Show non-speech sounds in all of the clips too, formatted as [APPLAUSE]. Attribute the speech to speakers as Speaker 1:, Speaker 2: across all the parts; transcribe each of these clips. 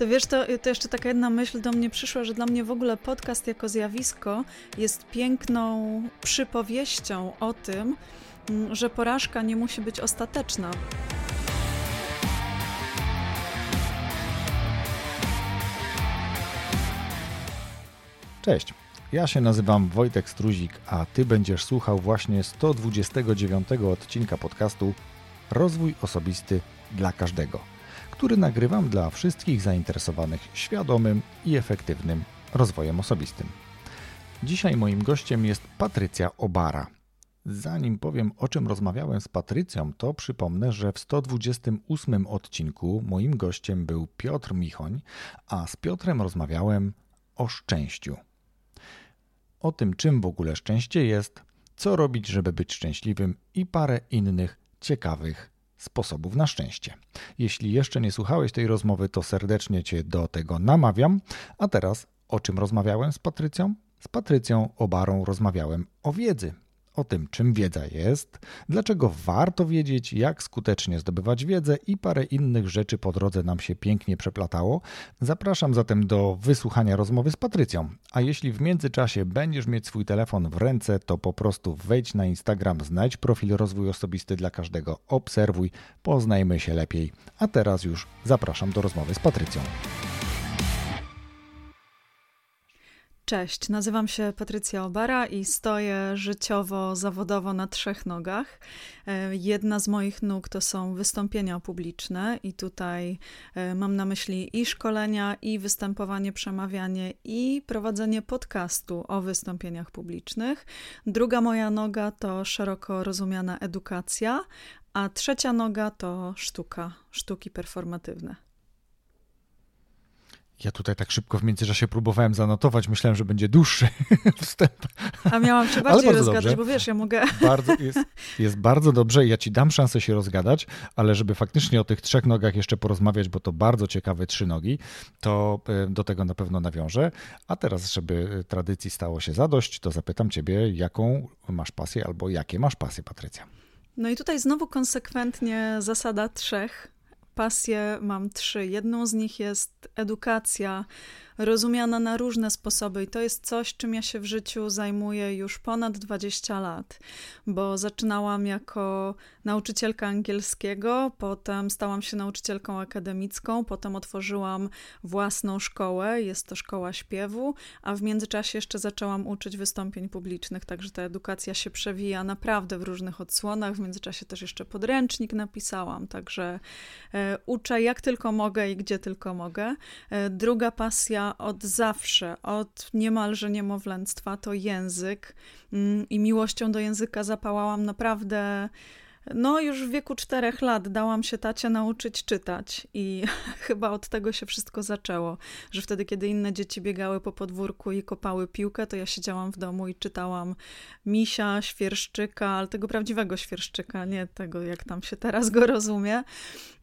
Speaker 1: To wiesz, to, to jeszcze taka jedna myśl do mnie przyszła, że dla mnie w ogóle podcast jako zjawisko jest piękną przypowieścią o tym, mm, że porażka nie musi być ostateczna.
Speaker 2: Cześć. Ja się nazywam Wojtek Struzik, a Ty będziesz słuchał właśnie 129 odcinka podcastu Rozwój Osobisty dla Każdego, który nagrywam dla wszystkich zainteresowanych świadomym i efektywnym rozwojem osobistym. Dzisiaj moim gościem jest Patrycja Obara. Zanim powiem o czym rozmawiałem z Patrycją, to przypomnę, że w 128 odcinku moim gościem był Piotr Michoń, a z Piotrem rozmawiałem o szczęściu o tym, czym w ogóle szczęście jest, co robić, żeby być szczęśliwym i parę innych ciekawych sposobów na szczęście. Jeśli jeszcze nie słuchałeś tej rozmowy, to serdecznie Cię do tego namawiam. A teraz o czym rozmawiałem z Patrycją? Z Patrycją Obarą rozmawiałem o wiedzy, o tym, czym wiedza jest, dlaczego warto wiedzieć, jak skutecznie zdobywać wiedzę i parę innych rzeczy po drodze nam się pięknie przeplatało. Zapraszam zatem do wysłuchania rozmowy z Patrycją. A jeśli w międzyczasie będziesz mieć swój telefon w ręce, to po prostu wejdź na Instagram, znajdź profil Rozwój Osobisty dla każdego, obserwuj, poznajmy się lepiej. A teraz już zapraszam do rozmowy z Patrycją.
Speaker 1: Cześć, nazywam się Patrycja Obara i stoję życiowo, zawodowo na trzech nogach. E, jedna z moich nóg to są wystąpienia publiczne, i tutaj e, mam na myśli i szkolenia, i występowanie, przemawianie, i prowadzenie podcastu o wystąpieniach publicznych. Druga moja noga to szeroko rozumiana edukacja, a trzecia noga to sztuka, sztuki performatywne.
Speaker 2: Ja tutaj tak szybko w międzyczasie próbowałem zanotować, myślałem, że będzie dłuższy [LAUGHS] wstęp.
Speaker 1: A miałam się bardziej rozgadać, dobrze. bo wiesz, ja mogę...
Speaker 2: Bardzo, jest, [LAUGHS] jest bardzo dobrze ja ci dam szansę się rozgadać, ale żeby faktycznie o tych trzech nogach jeszcze porozmawiać, bo to bardzo ciekawe trzy nogi, to e, do tego na pewno nawiążę. A teraz, żeby tradycji stało się zadość, to zapytam ciebie, jaką masz pasję albo jakie masz pasje, Patrycja?
Speaker 1: No i tutaj znowu konsekwentnie zasada trzech pasje mam trzy. Jedną z nich jest edukacja, rozumiana na różne sposoby, i to jest coś, czym ja się w życiu zajmuję już ponad 20 lat, bo zaczynałam jako nauczycielka angielskiego, potem stałam się nauczycielką akademicką, potem otworzyłam własną szkołę, jest to szkoła śpiewu, a w międzyczasie jeszcze zaczęłam uczyć wystąpień publicznych, także ta edukacja się przewija naprawdę w różnych odsłonach. W międzyczasie też jeszcze podręcznik napisałam, także e, uczę jak tylko mogę i gdzie tylko mogę. E, druga pasja od zawsze, od niemalże niemowlęctwa to język. Mm, i miłością do języka zapałałam naprawdę no, już w wieku czterech lat dałam się tacie nauczyć czytać i [LAUGHS] chyba od tego się wszystko zaczęło, że wtedy, kiedy inne dzieci biegały po podwórku i kopały piłkę, to ja siedziałam w domu i czytałam misia, świerszczyka, ale tego prawdziwego świerszczyka, nie tego, jak tam się teraz go rozumie,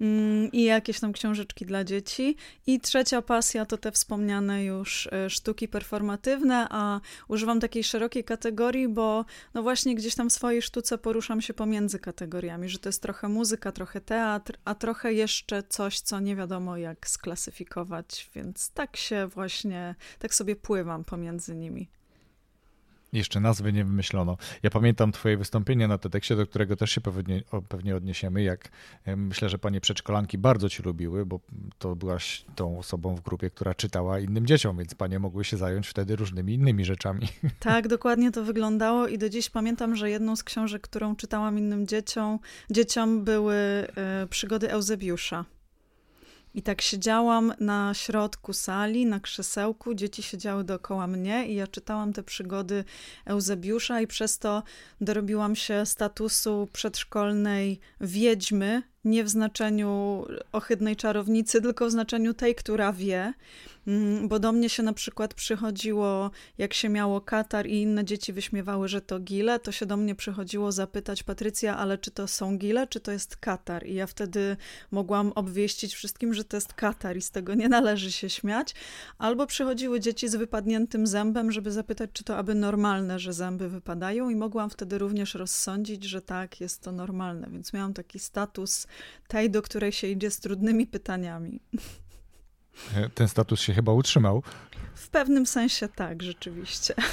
Speaker 1: mm, i jakieś tam książeczki dla dzieci. I trzecia pasja to te wspomniane już e, sztuki performatywne, a używam takiej szerokiej kategorii, bo no właśnie gdzieś tam w swojej sztuce poruszam się pomiędzy kategoriami kategoriami, że to jest trochę muzyka, trochę teatr, a trochę jeszcze coś, co nie wiadomo jak sklasyfikować, więc tak się właśnie, tak sobie pływam pomiędzy nimi.
Speaker 2: Jeszcze nazwy nie wymyślono. Ja pamiętam twoje wystąpienie na TEDxie, do którego też się pewnie, pewnie odniesiemy, jak myślę, że panie przedszkolanki bardzo ci lubiły, bo to byłaś tą osobą w grupie, która czytała innym dzieciom, więc panie mogły się zająć wtedy różnymi innymi rzeczami. [LAUGHS]
Speaker 1: Tak, dokładnie to wyglądało i do dziś pamiętam, że jedną z książek, którą czytałam innym dzieciom, dzieciom były e, przygody Eusebiusza. I tak siedziałam na środku sali, na krzesełku, dzieci siedziały dookoła mnie i ja czytałam te przygody Eusebiusza i przez to dorobiłam się statusu przedszkolnej wiedźmy, nie w znaczeniu ohydnej czarownicy, tylko w znaczeniu tej, która wie. Mm, bo do mnie się na przykład przychodziło, jak się miało katar i inne dzieci wyśmiewały, że to gile, to się do mnie przychodziło zapytać Patrycja, ale czy to są gile, czy to jest katar? I ja wtedy mogłam obwieścić wszystkim, że to jest katar i z tego nie należy się śmiać. Albo przychodziły dzieci z wypadniętym zębem, żeby zapytać, czy to aby normalne, że zęby wypadają i mogłam wtedy również rozsądzić, że tak, jest to normalne. Więc miałam taki status tej, do której się idzie z trudnymi pytaniami.
Speaker 2: Ten status się chyba utrzymał.
Speaker 1: W pewnym sensie tak, rzeczywiście. [LAUGHS]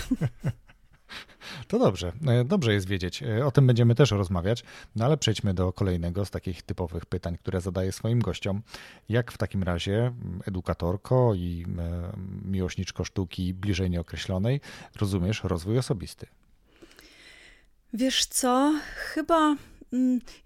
Speaker 2: To dobrze, e, dobrze jest wiedzieć. E, o tym będziemy też rozmawiać, no ale przejdźmy do kolejnego z takich typowych pytań, które zadaję swoim gościom. Jak w takim razie edukatorko i e, miłośniczko sztuki bliżej nieokreślonej rozumiesz rozwój osobisty?
Speaker 1: Wiesz co, chyba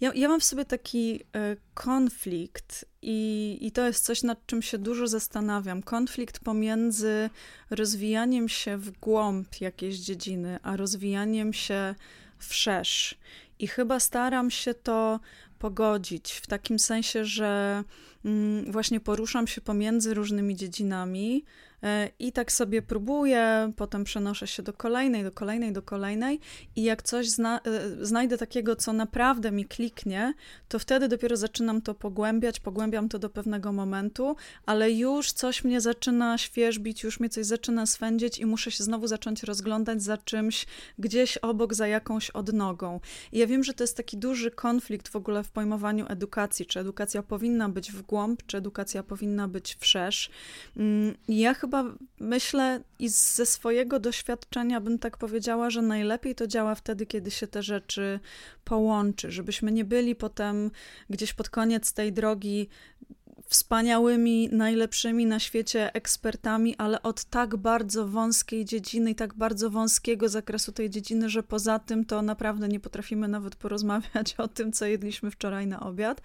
Speaker 1: ja, ja mam w sobie taki e, konflikt, i, i to jest coś, nad czym się dużo zastanawiam. Konflikt pomiędzy rozwijaniem się w głąb jakiejś dziedziny, a rozwijaniem się wszerz. I chyba staram się to pogodzić w takim sensie, że mm, właśnie poruszam się pomiędzy różnymi dziedzinami, I tak sobie próbuję, potem przenoszę się do kolejnej, do kolejnej, do kolejnej i jak coś zna, e, znajdę takiego, co naprawdę mi kliknie, to wtedy dopiero zaczynam to pogłębiać, pogłębiam to do pewnego momentu, ale już coś mnie zaczyna świeżbić, już mnie coś zaczyna swędzić i muszę się znowu zacząć rozglądać za czymś gdzieś obok, za jakąś odnogą. I ja wiem, że to jest taki duży konflikt w ogóle w pojmowaniu edukacji, czy edukacja powinna być w głąb, czy edukacja powinna być wszerz. Mm, ja chyba chyba myślę i ze swojego doświadczenia bym tak powiedziała, że najlepiej to działa wtedy, kiedy się te rzeczy połączy, żebyśmy nie byli potem gdzieś pod koniec tej drogi wspaniałymi, najlepszymi na świecie ekspertami, ale od tak bardzo wąskiej dziedziny i tak bardzo wąskiego zakresu tej dziedziny, że poza tym to naprawdę nie potrafimy nawet porozmawiać o tym, co jedliśmy wczoraj na obiad,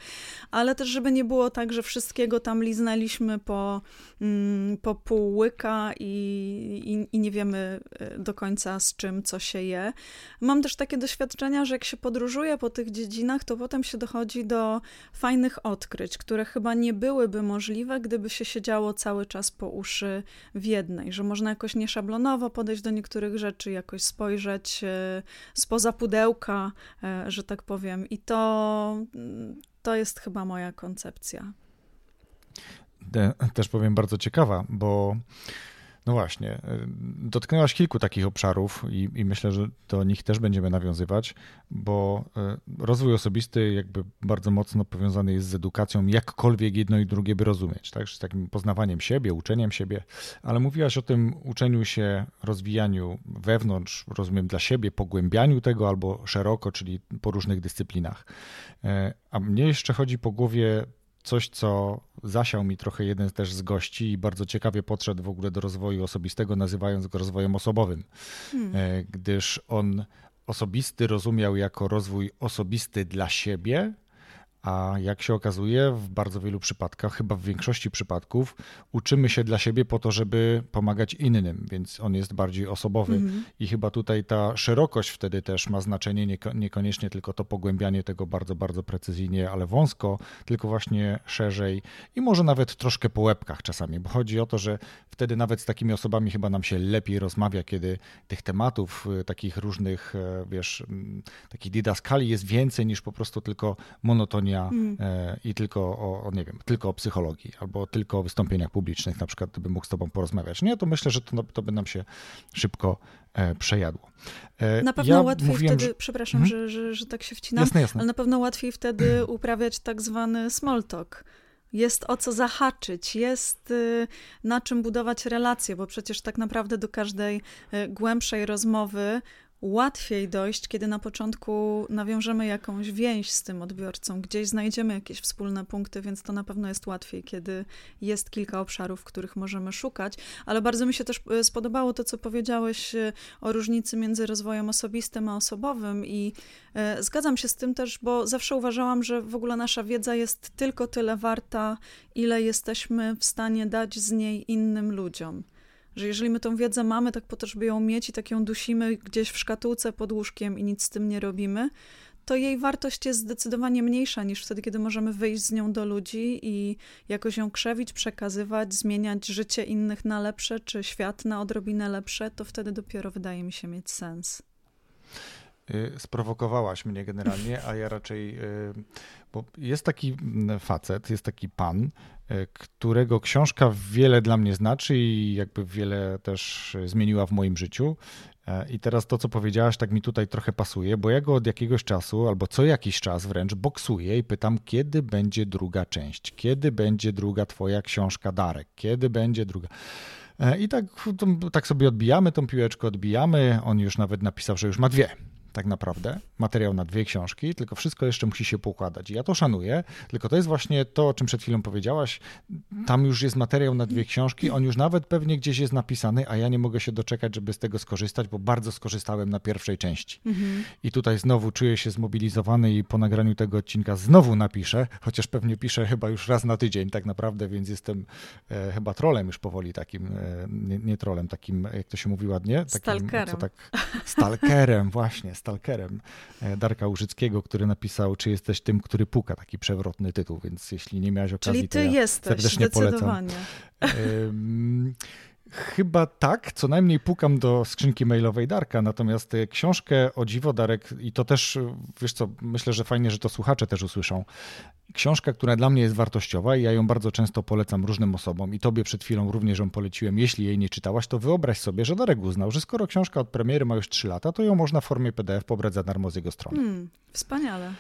Speaker 1: ale też, żeby nie było tak, że wszystkiego tam liznęliśmy po, mm, po pół łyka i, i, i nie wiemy e, do końca z czym, co się je. Mam też takie doświadczenia, że jak się podróżuje po tych dziedzinach, to potem się dochodzi do fajnych odkryć, które chyba nie były byłyby możliwe, gdyby się siedziało cały czas po uszy w jednej, że można jakoś nieszablonowo podejść do niektórych rzeczy, jakoś spojrzeć e, spoza pudełka, e, że tak powiem. I to, to jest chyba moja koncepcja.
Speaker 2: Też powiem bardzo ciekawa, bo no właśnie, dotknęłaś kilku takich obszarów i, i, myślę, że do nich też będziemy nawiązywać, bo y, rozwój osobisty jakby bardzo mocno powiązany jest z edukacją, jakkolwiek jedno i drugie by rozumieć, tak? z takim poznawaniem siebie, uczeniem siebie, ale mówiłaś o tym uczeniu się, rozwijaniu wewnątrz, rozumiem, dla siebie, pogłębianiu tego albo szeroko, czyli po różnych dyscyplinach. Y, a mnie jeszcze chodzi po głowie coś, co zasiał mi trochę jeden też z gości i bardzo ciekawie podszedł w ogóle do rozwoju osobistego, nazywając go rozwojem osobowym, hmm. E, gdyż on osobisty rozumiał jako rozwój osobisty dla siebie, a jak się okazuje, w bardzo wielu przypadkach, chyba w większości przypadków, uczymy się dla siebie po to, żeby pomagać innym, więc on jest bardziej osobowy. Mm. I chyba tutaj ta szerokość wtedy też ma znaczenie, niekoniecznie tylko to pogłębianie tego bardzo, bardzo precyzyjnie, ale wąsko, tylko właśnie szerzej i może nawet troszkę po łebkach czasami, bo chodzi o to, że wtedy nawet z takimi osobami chyba nam się lepiej rozmawia, kiedy tych tematów, y, takich różnych, e, wiesz, takich didaskali jest więcej niż po prostu tylko monotonia mm. i tylko o, nie wiem, tylko o psychologii albo tylko o wystąpieniach publicznych, na przykład bym mógł z tobą porozmawiać. Nie, to myślę, że to, to by nam się szybko e, przejadło.
Speaker 1: Na pewno ja łatwiej mówiłem, wtedy, że... przepraszam, hmm? że, że, że tak się wcinam, jasne, jasne. ale na pewno łatwiej wtedy uprawiać tak zwany small talk. Jest o co zahaczyć, jest y, na czym budować relacje, bo przecież tak naprawdę do każdej y, głębszej rozmowy łatwiej dojść, kiedy na początku nawiążemy jakąś więź z tym odbiorcą, gdzieś znajdziemy jakieś wspólne punkty, więc to na pewno jest łatwiej, kiedy jest kilka obszarów, w których możemy szukać. Ale bardzo mi się też e, spodobało to, co powiedziałeś e, o różnicy między rozwojem osobistym a osobowym, i e, zgadzam się z tym też, bo zawsze uważałam, że w ogóle nasza wiedza jest tylko tyle warta, ile jesteśmy w stanie dać z niej innym ludziom że jeżeli my tą wiedzę mamy tak po to, żeby ją mieć i tak ją dusimy gdzieś w szkatułce pod łóżkiem i nic z tym nie robimy, to jej wartość jest zdecydowanie mniejsza niż wtedy, kiedy możemy wyjść z nią do ludzi i jakoś ją krzewić, przekazywać, zmieniać życie innych na lepsze, czy świat na odrobinę lepsze, to wtedy dopiero wydaje mi się mieć sens.
Speaker 2: Y, sprowokowałaś mnie generalnie, a ja raczej, y, bo jest taki mm, facet, jest taki pan, y, którego książka wiele dla mnie znaczy i jakby wiele też zmieniła w moim życiu. E, I teraz to, co powiedziałaś, tak mi tutaj trochę pasuje, bo ja go od jakiegoś czasu, albo co jakiś czas wręcz boksuję i pytam, kiedy będzie druga część, kiedy będzie druga twoja książka Darek, kiedy będzie druga. E, I tak, tak sobie odbijamy tą piłeczkę, odbijamy. On już nawet napisał, że już ma dwie tak naprawdę, materiał na dwie książki, tylko wszystko jeszcze musi się poukładać. I ja to szanuję, tylko to jest właśnie to, o czym przed chwilą powiedziałaś. Tam już jest materiał na dwie książki, on już nawet pewnie gdzieś jest napisany, a ja nie mogę się doczekać, żeby z tego skorzystać, bo bardzo skorzystałem na pierwszej części. Mhm. I tutaj znowu czuję się zmobilizowany i po nagraniu tego odcinka znowu napiszę, chociaż pewnie piszę chyba już raz na tydzień tak naprawdę, więc jestem e, chyba trolem już powoli takim, e, nie, nie trolem, takim, jak to się mówi ładnie? Takim,
Speaker 1: stalkerem. Co tak,
Speaker 2: stalkerem, właśnie, stalkerem e, Darka Użyckiego, który napisał Czy jesteś tym, który puka? Taki przewrotny tytuł, więc jeśli nie miałeś okazji,
Speaker 1: Czyli ty
Speaker 2: to ja
Speaker 1: jesteś,
Speaker 2: serdecznie
Speaker 1: polecam.
Speaker 2: Chyba tak, co najmniej pukam do skrzynki mailowej Darka, natomiast e, książkę o dziwo Darek, i to też, wiesz co, myślę, że fajnie, że to słuchacze też usłyszą. Książka, która dla mnie jest wartościowa i ja ją bardzo często polecam różnym osobom i tobie przed chwilą również ją poleciłem, jeśli jej nie czytałaś, to wyobraź sobie, że Darek uznał, że skoro książka od premiery ma już 3 lata, to ją można w formie PDF pobrać za darmo z jego strony. Hmm,
Speaker 1: wspaniale.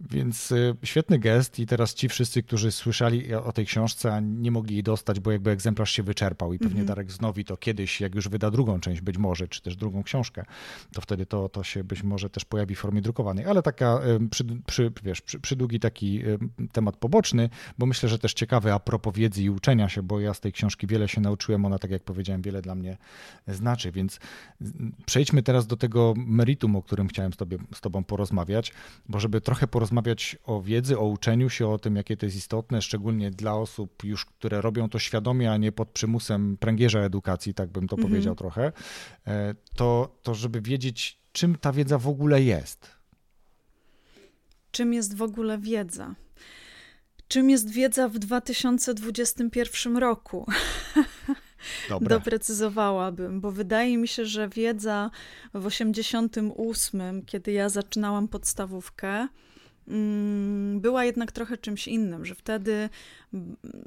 Speaker 2: Więc y, świetny gest i teraz ci wszyscy, którzy słyszeli o tej książce, a nie mogli jej dostać, bo jakby egzemplarz się wyczerpał i pewnie -hmm. Darek znowi to kiedyś, jak już wyda drugą część być może, czy też drugą książkę, to wtedy to, to się być może też pojawi w formie drukowanej. Ale taka y, przy, przy, wiesz, przy, przydługi taki y, temat poboczny, bo myślę, że też ciekawy a propos wiedzy i uczenia się, bo ja z tej książki wiele się nauczyłem, ona tak jak powiedziałem, wiele dla mnie znaczy, więc przejdźmy teraz do tego meritum, o którym chciałem z, tobie, z tobą porozmawiać, bo żeby trochę porozmawiać porozmawiać o wiedzy, o uczeniu się, o tym, jakie to jest istotne, szczególnie dla osób już, które robią to świadomie, a nie pod przymusem pręgierza edukacji, tak bym to mhm. powiedział trochę, e, to, to żeby wiedzieć, czym ta wiedza w ogóle jest.
Speaker 1: Czym jest w ogóle wiedza? Czym jest wiedza w 2021 roku? [LAUGHS] Dobre. Doprecyzowałabym, bo wydaje mi się, że wiedza w 88, kiedy ja zaczynałam podstawówkę, Mm, była jednak trochę czymś innym, że wtedy,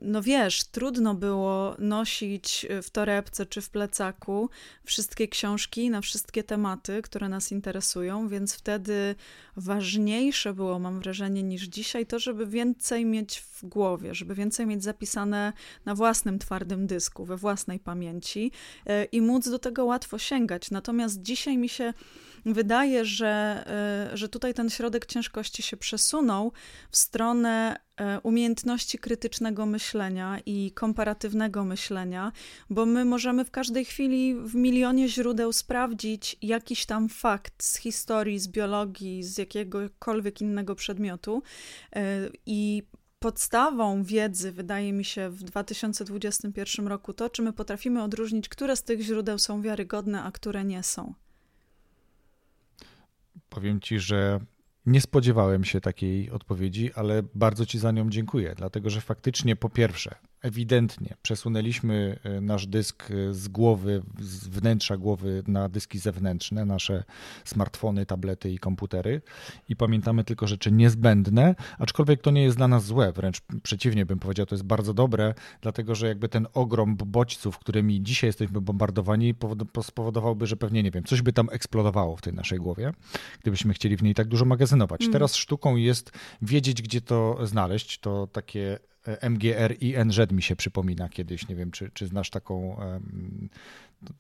Speaker 1: no wiesz, trudno było nosić w torebce czy w plecaku wszystkie książki na wszystkie tematy, które nas interesują, więc wtedy ważniejsze było, mam wrażenie, niż dzisiaj to, żeby więcej mieć w głowie, żeby więcej mieć zapisane na własnym twardym dysku, we własnej pamięci e, i móc do tego łatwo sięgać. Natomiast dzisiaj mi się wydaje, że, e, że tutaj ten środek ciężkości się przesunął w stronę e, umiejętności krytycznego myślenia i komparatywnego myślenia, bo my możemy w każdej chwili w milionie źródeł sprawdzić jakiś tam fakt z historii, z biologii, z jakiegokolwiek innego przedmiotu e, i podstawą wiedzy, wydaje mi się, w 2021 roku to, czy my potrafimy odróżnić, które z tych źródeł są wiarygodne, a które nie są.
Speaker 2: Powiem ci, że nie spodziewałem się takiej odpowiedzi, ale bardzo ci za nią dziękuję, dlatego że faktycznie po pierwsze, ewidentnie przesunęliśmy e, nasz dysk e, z głowy, z wnętrza głowy na dyski zewnętrzne, nasze smartfony, tablety i komputery i pamiętamy tylko rzeczy niezbędne, aczkolwiek to nie jest dla nas złe, wręcz przeciwnie bym powiedział, to jest bardzo dobre, dlatego że jakby ten ogrom bodźców, którymi dzisiaj jesteśmy bombardowani spowodowałby, że pewnie, nie wiem, coś by tam eksplodowało w tej naszej głowie, gdybyśmy chcieli w niej tak dużo magazynować. Mm. Teraz sztuką jest wiedzieć, gdzie to znaleźć, to takie MGR i NZ mi się przypomina kiedyś. Nie wiem, czy, czy znasz taką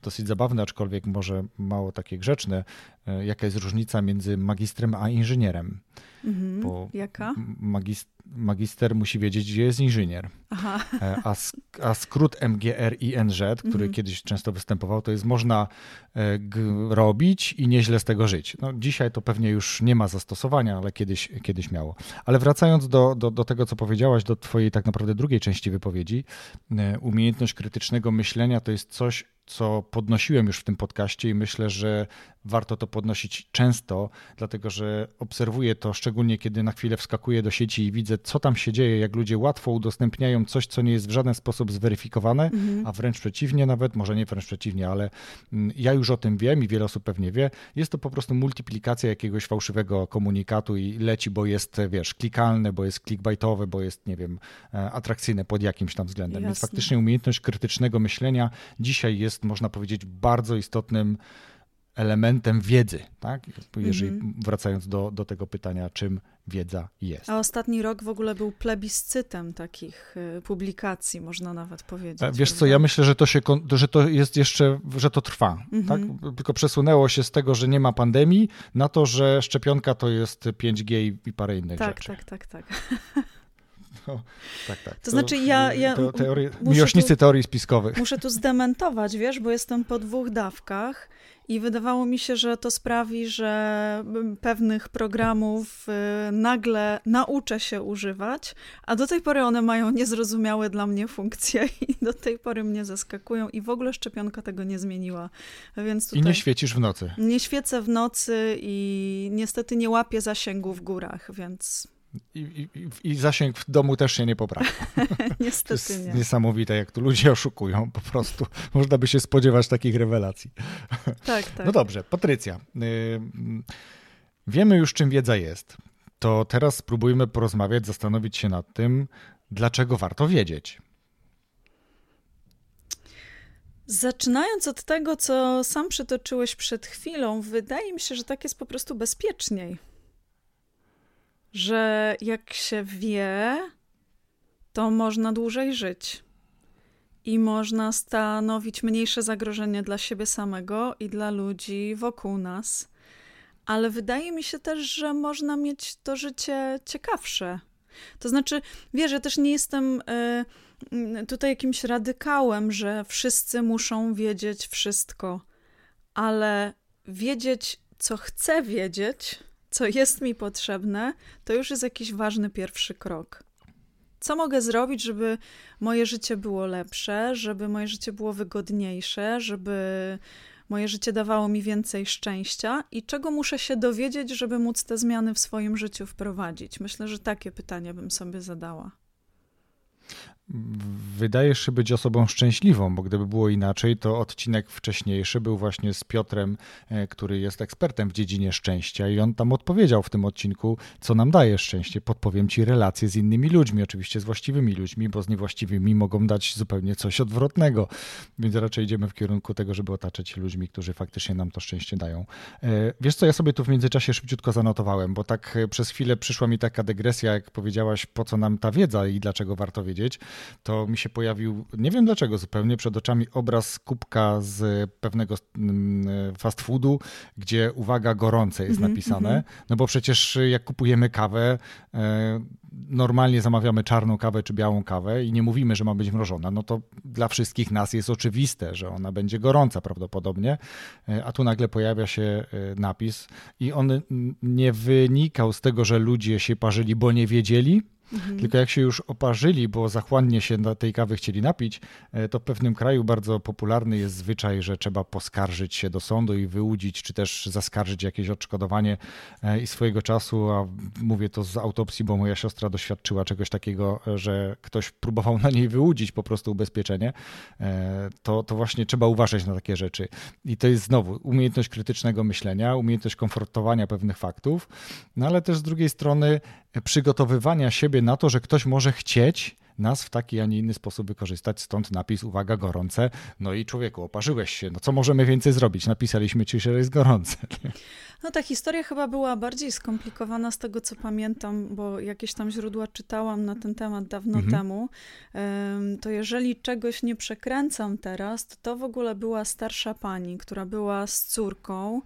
Speaker 2: dosyć zabawne, aczkolwiek może mało takie grzeczne, e, jaka jest różnica między magistrem a inżynierem.
Speaker 1: Mhm. Bo Jaka?
Speaker 2: Magist magister musi wiedzieć, gdzie jest inżynier. Aha. E, a, a skrót MGR i NZ, który mhm. kiedyś często występował, to jest można e, robić i nieźle z tego żyć. No, dzisiaj to pewnie już nie ma zastosowania, ale kiedyś, kiedyś miało. Ale wracając do, do, do tego, co powiedziałaś, do twojej tak naprawdę drugiej części wypowiedzi, umiejętność krytycznego myślenia to jest coś, co podnosiłem już w tym podcaście i myślę, że warto to podnosić często, dlatego że obserwuję to szczególnie kiedy na chwilę wskakuję do sieci i widzę, co tam się dzieje, jak ludzie łatwo udostępniają coś, co nie jest w żaden sposób zweryfikowane, mhm. a wręcz przeciwnie nawet, może nie wręcz przeciwnie, ale mm, ja już o tym wiem i wiele osób pewnie wie, jest to po prostu multiplikacja jakiegoś fałszywego komunikatu i leci, bo jest, wiesz, klikalne, bo jest clickbaitowe, bo jest, nie wiem, e, atrakcyjne pod jakimś tam względem. Jasne. Więc faktycznie umiejętność krytycznego myślenia dzisiaj jest, można powiedzieć, bardzo istotnym elementem wiedzy, tak? Jeżeli mhm. wracając do, do tego pytania, czym wiedza jest.
Speaker 1: A ostatni rok w ogóle był plebiscytem takich y, publikacji, można nawet powiedzieć.
Speaker 2: E, wiesz co, ja myślę, że to, się, że to jest jeszcze, że to trwa. Mhm. Tak? Tylko przesunęło się z tego, że nie ma pandemii, na to, że szczepionka to jest 5G i parę innych
Speaker 1: tak,
Speaker 2: rzeczy.
Speaker 1: Tak, tak, tak. [LAUGHS]
Speaker 2: No, tak, tak. To,
Speaker 1: znaczy ja... ja
Speaker 2: to teorie, miłośnicy tu, teorii spiskowych.
Speaker 1: Muszę tu zdementować, wiesz, bo jestem po dwóch dawkach i wydawało mi się, że to sprawi, że pewnych programów y, nagle nauczę się używać, a do tej pory one mają niezrozumiałe dla mnie funkcje [LAUGHS] i do tej pory mnie zaskakują i w ogóle szczepionka tego nie zmieniła. Więc tutaj
Speaker 2: I nie świecisz w nocy.
Speaker 1: Nie świecę w nocy i niestety nie łapię zasięgu w górach, więc
Speaker 2: i, i, I, zasięg w domu też się nie poprawia. [LAUGHS]
Speaker 1: Niestety
Speaker 2: to jest
Speaker 1: nie.
Speaker 2: Niesamowite, jak tu ludzie oszukują po prostu. Można by się spodziewać takich rewelacji.
Speaker 1: Tak, [LAUGHS] tak.
Speaker 2: No dobrze, Patrycja. Y, wiemy już, czym wiedza jest. To teraz spróbujmy porozmawiać, zastanowić się nad tym, dlaczego warto wiedzieć.
Speaker 1: Zaczynając od tego, co sam przytoczyłeś przed chwilą, wydaje mi się, że tak jest po prostu bezpieczniej że jak się wie, to można dłużej żyć i można stanowić mniejsze zagrożenie dla siebie samego i dla ludzi wokół nas. Ale wydaje mi się też, że można mieć to życie ciekawsze. To znaczy, wiesz, ja też nie jestem y, tutaj jakimś radykałem, że wszyscy muszą wiedzieć wszystko, ale wiedzieć, co chcę wiedzieć, co jest mi potrzebne, to już jest jakiś ważny pierwszy krok. Co mogę zrobić, żeby moje życie było lepsze, żeby moje życie było wygodniejsze, żeby moje życie dawało mi więcej szczęścia i czego muszę się dowiedzieć, żeby móc te zmiany w swoim życiu wprowadzić? Myślę, że takie pytanie bym sobie zadała
Speaker 2: wydajesz się być osobą szczęśliwą, bo gdyby było inaczej, to odcinek wcześniejszy był właśnie z Piotrem, e, który jest ekspertem w dziedzinie szczęścia i on tam odpowiedział w tym odcinku, co nam daje szczęście. Podpowiem ci relacje z innymi ludźmi, oczywiście z właściwymi ludźmi, bo z niewłaściwymi mogą dać zupełnie coś odwrotnego, więc raczej idziemy w kierunku tego, żeby otaczać się ludźmi, którzy faktycznie nam to szczęście dają. E, wiesz co, ja sobie tu w międzyczasie szybciutko zanotowałem, bo tak e, przez chwilę przyszła mi taka dygresja, jak powiedziałaś, po co nam ta wiedza i dlaczego warto wiedzieć to mi się pojawił, nie wiem dlaczego zupełnie, przed oczami obraz kubka z pewnego mm, fast foodu, gdzie uwaga, gorące jest mm -hmm, napisane. Mm -hmm. No bo przecież jak kupujemy kawę, e, normalnie zamawiamy czarną kawę czy białą kawę i nie mówimy, że ma być mrożona, no to dla wszystkich nas jest oczywiste, że ona będzie gorąca prawdopodobnie, e, a tu nagle pojawia się e, napis i on nie wynikał z tego, że ludzie się parzyli, bo nie wiedzieli, Mhm. Tylko jak się już oparzyli, bo zachłannie się tej kawy chcieli napić, e, to w pewnym kraju bardzo popularny jest zwyczaj, że trzeba poskarżyć się do sądu i wyłudzić, czy też zaskarżyć jakieś odszkodowanie. E, I swojego czasu, a mówię to z autopsji, bo moja siostra doświadczyła czegoś takiego, że ktoś próbował na niej wyłudzić po prostu ubezpieczenie, e, to, to właśnie trzeba uważać na takie rzeczy. I to jest znowu umiejętność krytycznego myślenia, umiejętność komfortowania pewnych faktów, no ale też z drugiej strony przygotowywania siebie na to, że ktoś może chcieć nas w taki, a nie inny sposób wykorzystać. Stąd napis, uwaga, gorące. No i człowieku, oparzyłeś się. No co możemy więcej zrobić? Napisaliśmy ci, że jest gorące. [LAUGHS]
Speaker 1: No ta historia chyba była bardziej skomplikowana z tego, co pamiętam, bo jakieś tam źródła czytałam na ten temat dawno mhm. temu. To jeżeli czegoś nie przekręcam teraz, to to w ogóle była starsza pani, która była z córką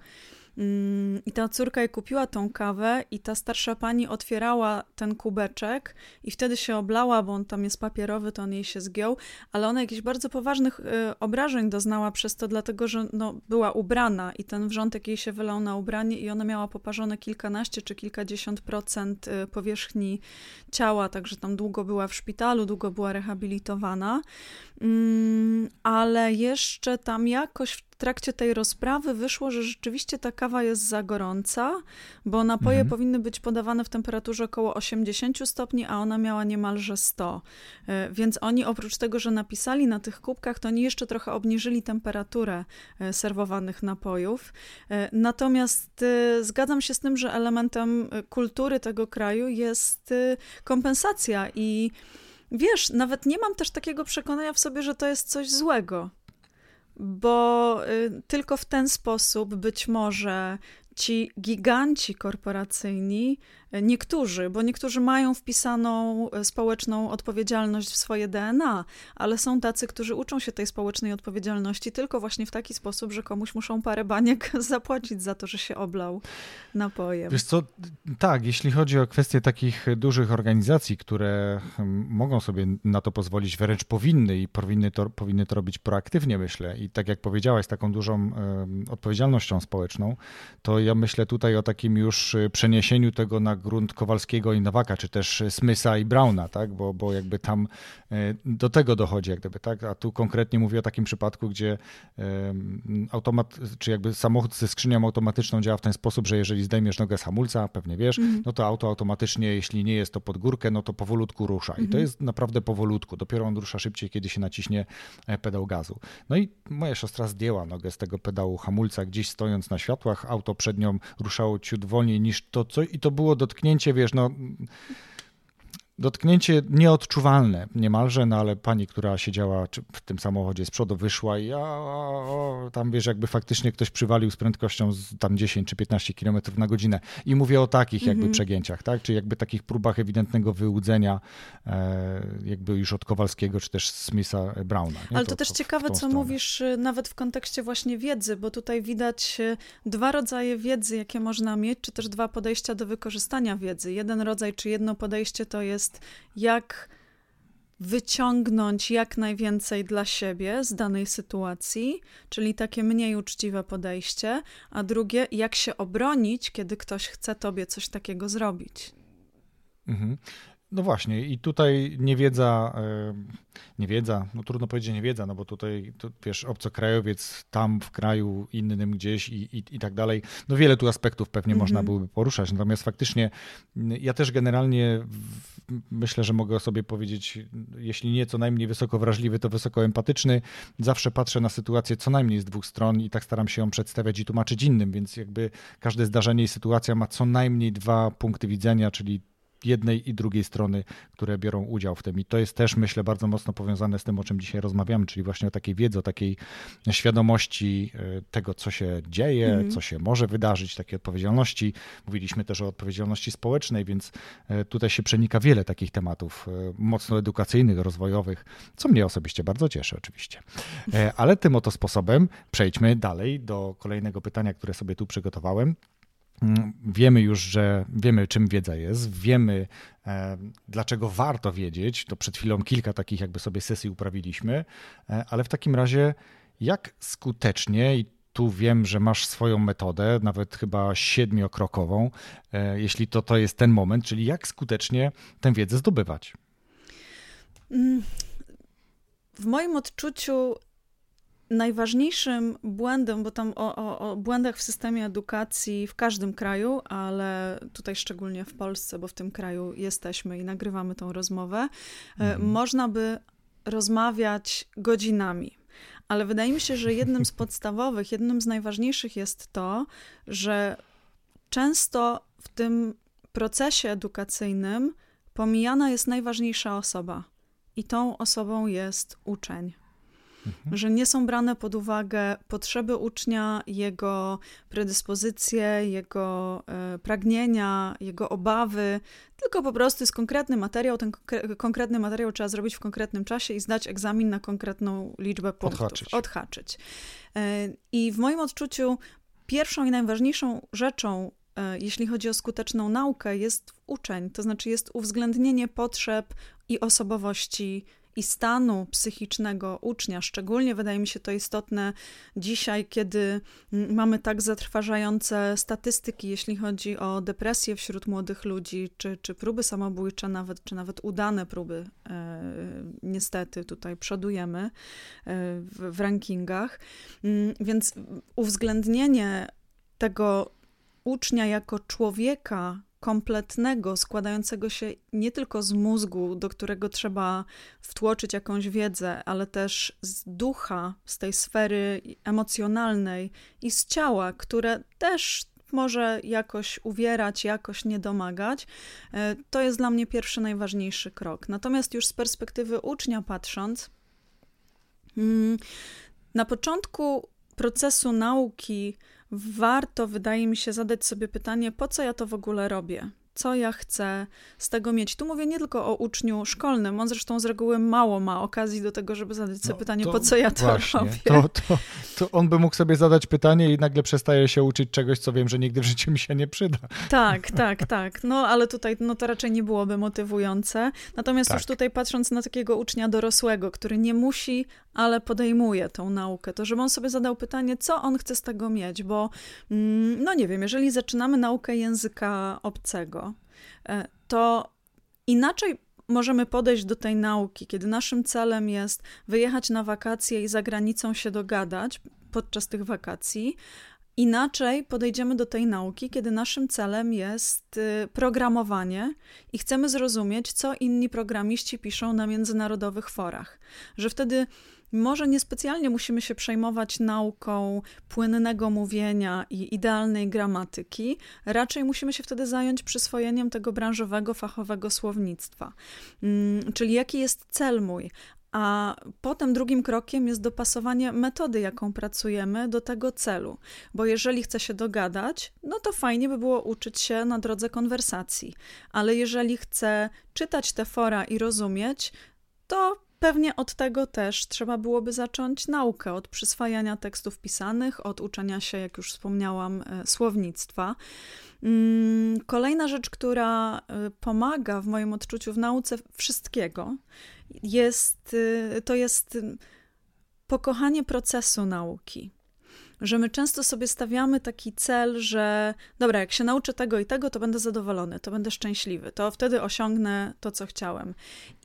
Speaker 1: I ta córka jej kupiła tą kawę, i ta starsza pani otwierała ten kubeczek, i wtedy się oblała, bo on tam jest papierowy, to on jej się zgiął, ale ona jakichś bardzo poważnych y, obrażeń doznała przez to, dlatego że no, była ubrana i ten wrzątek jej się wylał na ubranie, i ona miała poparzone kilkanaście czy kilkadziesiąt procent y, powierzchni ciała, także tam długo była w szpitalu, długo była rehabilitowana. Mm, ale jeszcze tam jakoś w trakcie tej rozprawy wyszło, że rzeczywiście ta kawa jest za gorąca, bo napoje mhm. powinny być podawane w temperaturze około 80 stopni, a ona miała niemalże 100. E, więc oni oprócz tego, że napisali na tych kubkach, to oni jeszcze trochę obniżyli temperaturę e, serwowanych napojów. E, natomiast zgadzam się z tym, że elementem kultury tego kraju jest kompensacja i Wiesz, nawet nie mam też takiego przekonania w sobie, że to jest coś złego. Bo y, tylko w ten sposób być może ci giganci korporacyjni Niektórzy, bo niektórzy mają wpisaną e, społeczną odpowiedzialność w swoje DNA, ale są tacy, którzy uczą się tej społecznej odpowiedzialności tylko właśnie w taki sposób, że komuś muszą parę baniek [LAUGHS] zapłacić za to, że się oblał napojem.
Speaker 2: Wiesz co, tak, jeśli chodzi o kwestie takich dużych organizacji, które hmm, mogą sobie na to pozwolić, wręcz powinny i powinny to, powinny to robić proaktywnie, myślę. I tak jak powiedziałaś, taką dużą odpowiedzialnością społeczną, to ja myślę tutaj o takim już e, przeniesieniu tego na grunt Kowalskiego i Nowaka, czy też Smitha i Brauna, tak? bo, bo jakby tam e, do tego dochodzi, jak gdyby, tak? A tu konkretnie mówię o takim przypadku, gdzie automat, czy jakby samochód ze skrzynią automatyczną działa w ten sposób, że jeżeli zdejmiesz nogę z hamulca, pewnie wiesz, mm no to auto automatycznie, jeśli nie jest to pod górkę, no to powolutku rusza. I mm -hmm. to mhm. jest naprawdę powolutku. Dopiero on rusza szybciej, kiedy się naciśnie e, pedał gazu. No i moja siostra zdjęła nogę z tego pedału hamulca, gdzieś stojąc na światłach, auto przed nią ruszało ciut wolniej niż to, co i to było do dotknięcie, wiesz, no dotknięcie nieodczuwalne niemalże, no ale pani, która siedziała w tym samochodzie z przodu wyszła i a, a, tam wiesz, jakby faktycznie ktoś przywalił z prędkością z tam 10 czy 15 km na godzinę. I mówię o takich jakby -hmm. przegięciach, tak? Czy jakby takich próbach ewidentnego wyłudzenia e, jakby już od Kowalskiego, czy też Smitha Browna.
Speaker 1: Nie? Ale to, to też to, ciekawe, co stronę. mówisz y, nawet w kontekście właśnie wiedzy, bo tutaj widać y, dwa rodzaje wiedzy, jakie można mieć, czy też dwa podejścia do wykorzystania wiedzy. Jeden rodzaj, czy jedno podejście to jest jest jak wyciągnąć jak najwięcej dla siebie z danej sytuacji, czyli takie mniej uczciwe podejście, a drugie, jak się obronić, kiedy ktoś chce tobie coś takiego zrobić.
Speaker 2: Mhm. No właśnie, i tutaj niewiedza, niewiedza, no trudno powiedzieć niewiedza, no bo tutaj, to, wiesz, obcokrajowiec tam w kraju innym gdzieś i, i, i tak dalej. No wiele tu aspektów pewnie mm -hmm. można mhm. byłoby poruszać, natomiast faktycznie ja też generalnie myślę, że mogę sobie powiedzieć, jeśli nie co najmniej wysoko wrażliwy, to wysoko empatyczny. Zawsze patrzę na sytuację co najmniej z dwóch stron i tak staram się ją przedstawiać i tłumaczyć innym, więc jakby każde zdarzenie i sytuacja ma co najmniej dwa punkty widzenia, czyli jednej i drugiej strony, które biorą udział w tym. I to jest też, myślę, bardzo mocno powiązane z tym, o czym dzisiaj rozmawiamy, czyli właśnie o takiej wiedzy, o takiej świadomości e, tego, co się dzieje, mhm. co się może wydarzyć, takiej odpowiedzialności. Mówiliśmy też o odpowiedzialności społecznej, więc e, tutaj się przenika wiele takich tematów e, mocno edukacyjnych, rozwojowych, co mnie osobiście bardzo cieszy oczywiście. Ale tym oto sposobem przejdźmy dalej do kolejnego pytania, które sobie tu przygotowałem. Mm, wiemy już, że wiemy, czym wiedza jest, wiemy, e, dlaczego warto wiedzieć. To przed chwilą kilka takich jakby sobie sesji uprawiliśmy, e, ale w takim razie, jak skutecznie, i tu wiem, że masz swoją metodę, nawet chyba siedmiokrokową, e, jeśli to, to jest ten moment, czyli jak skutecznie tę wiedzę zdobywać?
Speaker 1: Mm, w moim odczuciu najważniejszym błędem, bo tam o, o, o, błędach w systemie edukacji w każdym kraju, ale tutaj szczególnie w Polsce, bo w tym kraju jesteśmy i nagrywamy tą rozmowę, e, mhm. można by rozmawiać godzinami. Ale wydaje mi się, że jednym z [LAUGHS] podstawowych, jednym z najważniejszych jest to, że często w tym procesie edukacyjnym pomijana jest najważniejsza osoba. I tą osobą jest uczeń. Mhm. Że nie są brane pod uwagę potrzeby ucznia, jego predyspozycje, jego e, pragnienia, jego obawy, tylko po prostu jest konkretny materiał. Ten konkretny materiał trzeba zrobić w konkretnym czasie i zdać egzamin na konkretną liczbę punktów.
Speaker 2: Odhaczyć.
Speaker 1: Odhaczyć. E, I w moim odczuciu pierwszą i najważniejszą rzeczą, e, jeśli chodzi o skuteczną naukę, jest uczeń, to znaczy jest uwzględnienie potrzeb i osobowości i stanu psychicznego ucznia. Szczególnie wydaje mi się to istotne dzisiaj, kiedy mamy tak zatrważające statystyki, jeśli chodzi o depresję wśród młodych ludzi, czy, czy próby samobójcze, nawet, czy nawet udane próby. E, niestety tutaj przodujemy e, w, w rankingach. Więc uwzględnienie tego ucznia jako człowieka, kompletnego, składającego się nie tylko z mózgu, do którego trzeba wtłoczyć jakąś wiedzę, ale też z ducha, z tej sfery emocjonalnej i z ciała, które też może jakoś uwierać, jakoś nie domagać, e, to jest dla mnie pierwszy najważniejszy krok. Natomiast już z perspektywy ucznia patrząc, mm, na początku procesu nauki warto, wydaje mi się, zadać sobie pytanie, po co ja to w ogóle robię? co ja chcę z tego mieć. Tu mówię nie tylko o uczniu szkolnym, on zresztą z reguły mało ma okazji do tego, żeby zadać sobie no, pytanie, po co ja to właśnie, robię.
Speaker 2: To, to, to on by mógł sobie zadać pytanie i nagle przestaje się uczyć czegoś, co wiem, że nigdy w życiu mi się nie przyda.
Speaker 1: Tak, tak, tak. No ale tutaj no, to raczej nie byłoby motywujące. Natomiast tak. już tutaj patrząc na takiego ucznia dorosłego, który nie musi, ale podejmuje tą naukę, to żeby on sobie zadał pytanie, co on chce z tego mieć, bo mm, no nie wiem, jeżeli zaczynamy naukę języka obcego, e, to inaczej możemy podejść do tej nauki, kiedy naszym celem jest wyjechać na wakacje i za granicą się dogadać podczas tych wakacji. Inaczej podejdziemy do tej nauki, kiedy naszym celem jest y, programowanie i chcemy zrozumieć, co inni programiści piszą na międzynarodowych forach. Że wtedy może niespecjalnie musimy się przejmować nauką płynnego mówienia i idealnej gramatyki, raczej musimy się wtedy zająć przyswojeniem tego branżowego, fachowego słownictwa. Mm, czyli jaki jest cel mój, a potem drugim krokiem jest dopasowanie metody, jaką pracujemy, do tego celu. Bo jeżeli chcę się dogadać, no to fajnie by było uczyć się na drodze konwersacji. Ale jeżeli chcę czytać te fora i rozumieć, to Pewnie od tego też trzeba byłoby zacząć naukę, od przyswajania tekstów pisanych, od uczenia się, jak już wspomniałam, e, słownictwa. Mm, kolejna rzecz, która e, pomaga w moim odczuciu w nauce wszystkiego, jest, e, to jest pokochanie procesu nauki że my często sobie stawiamy taki cel, że dobra, jak się nauczę tego i tego, to będę zadowolony, to będę szczęśliwy, to wtedy osiągnę to, co chciałem.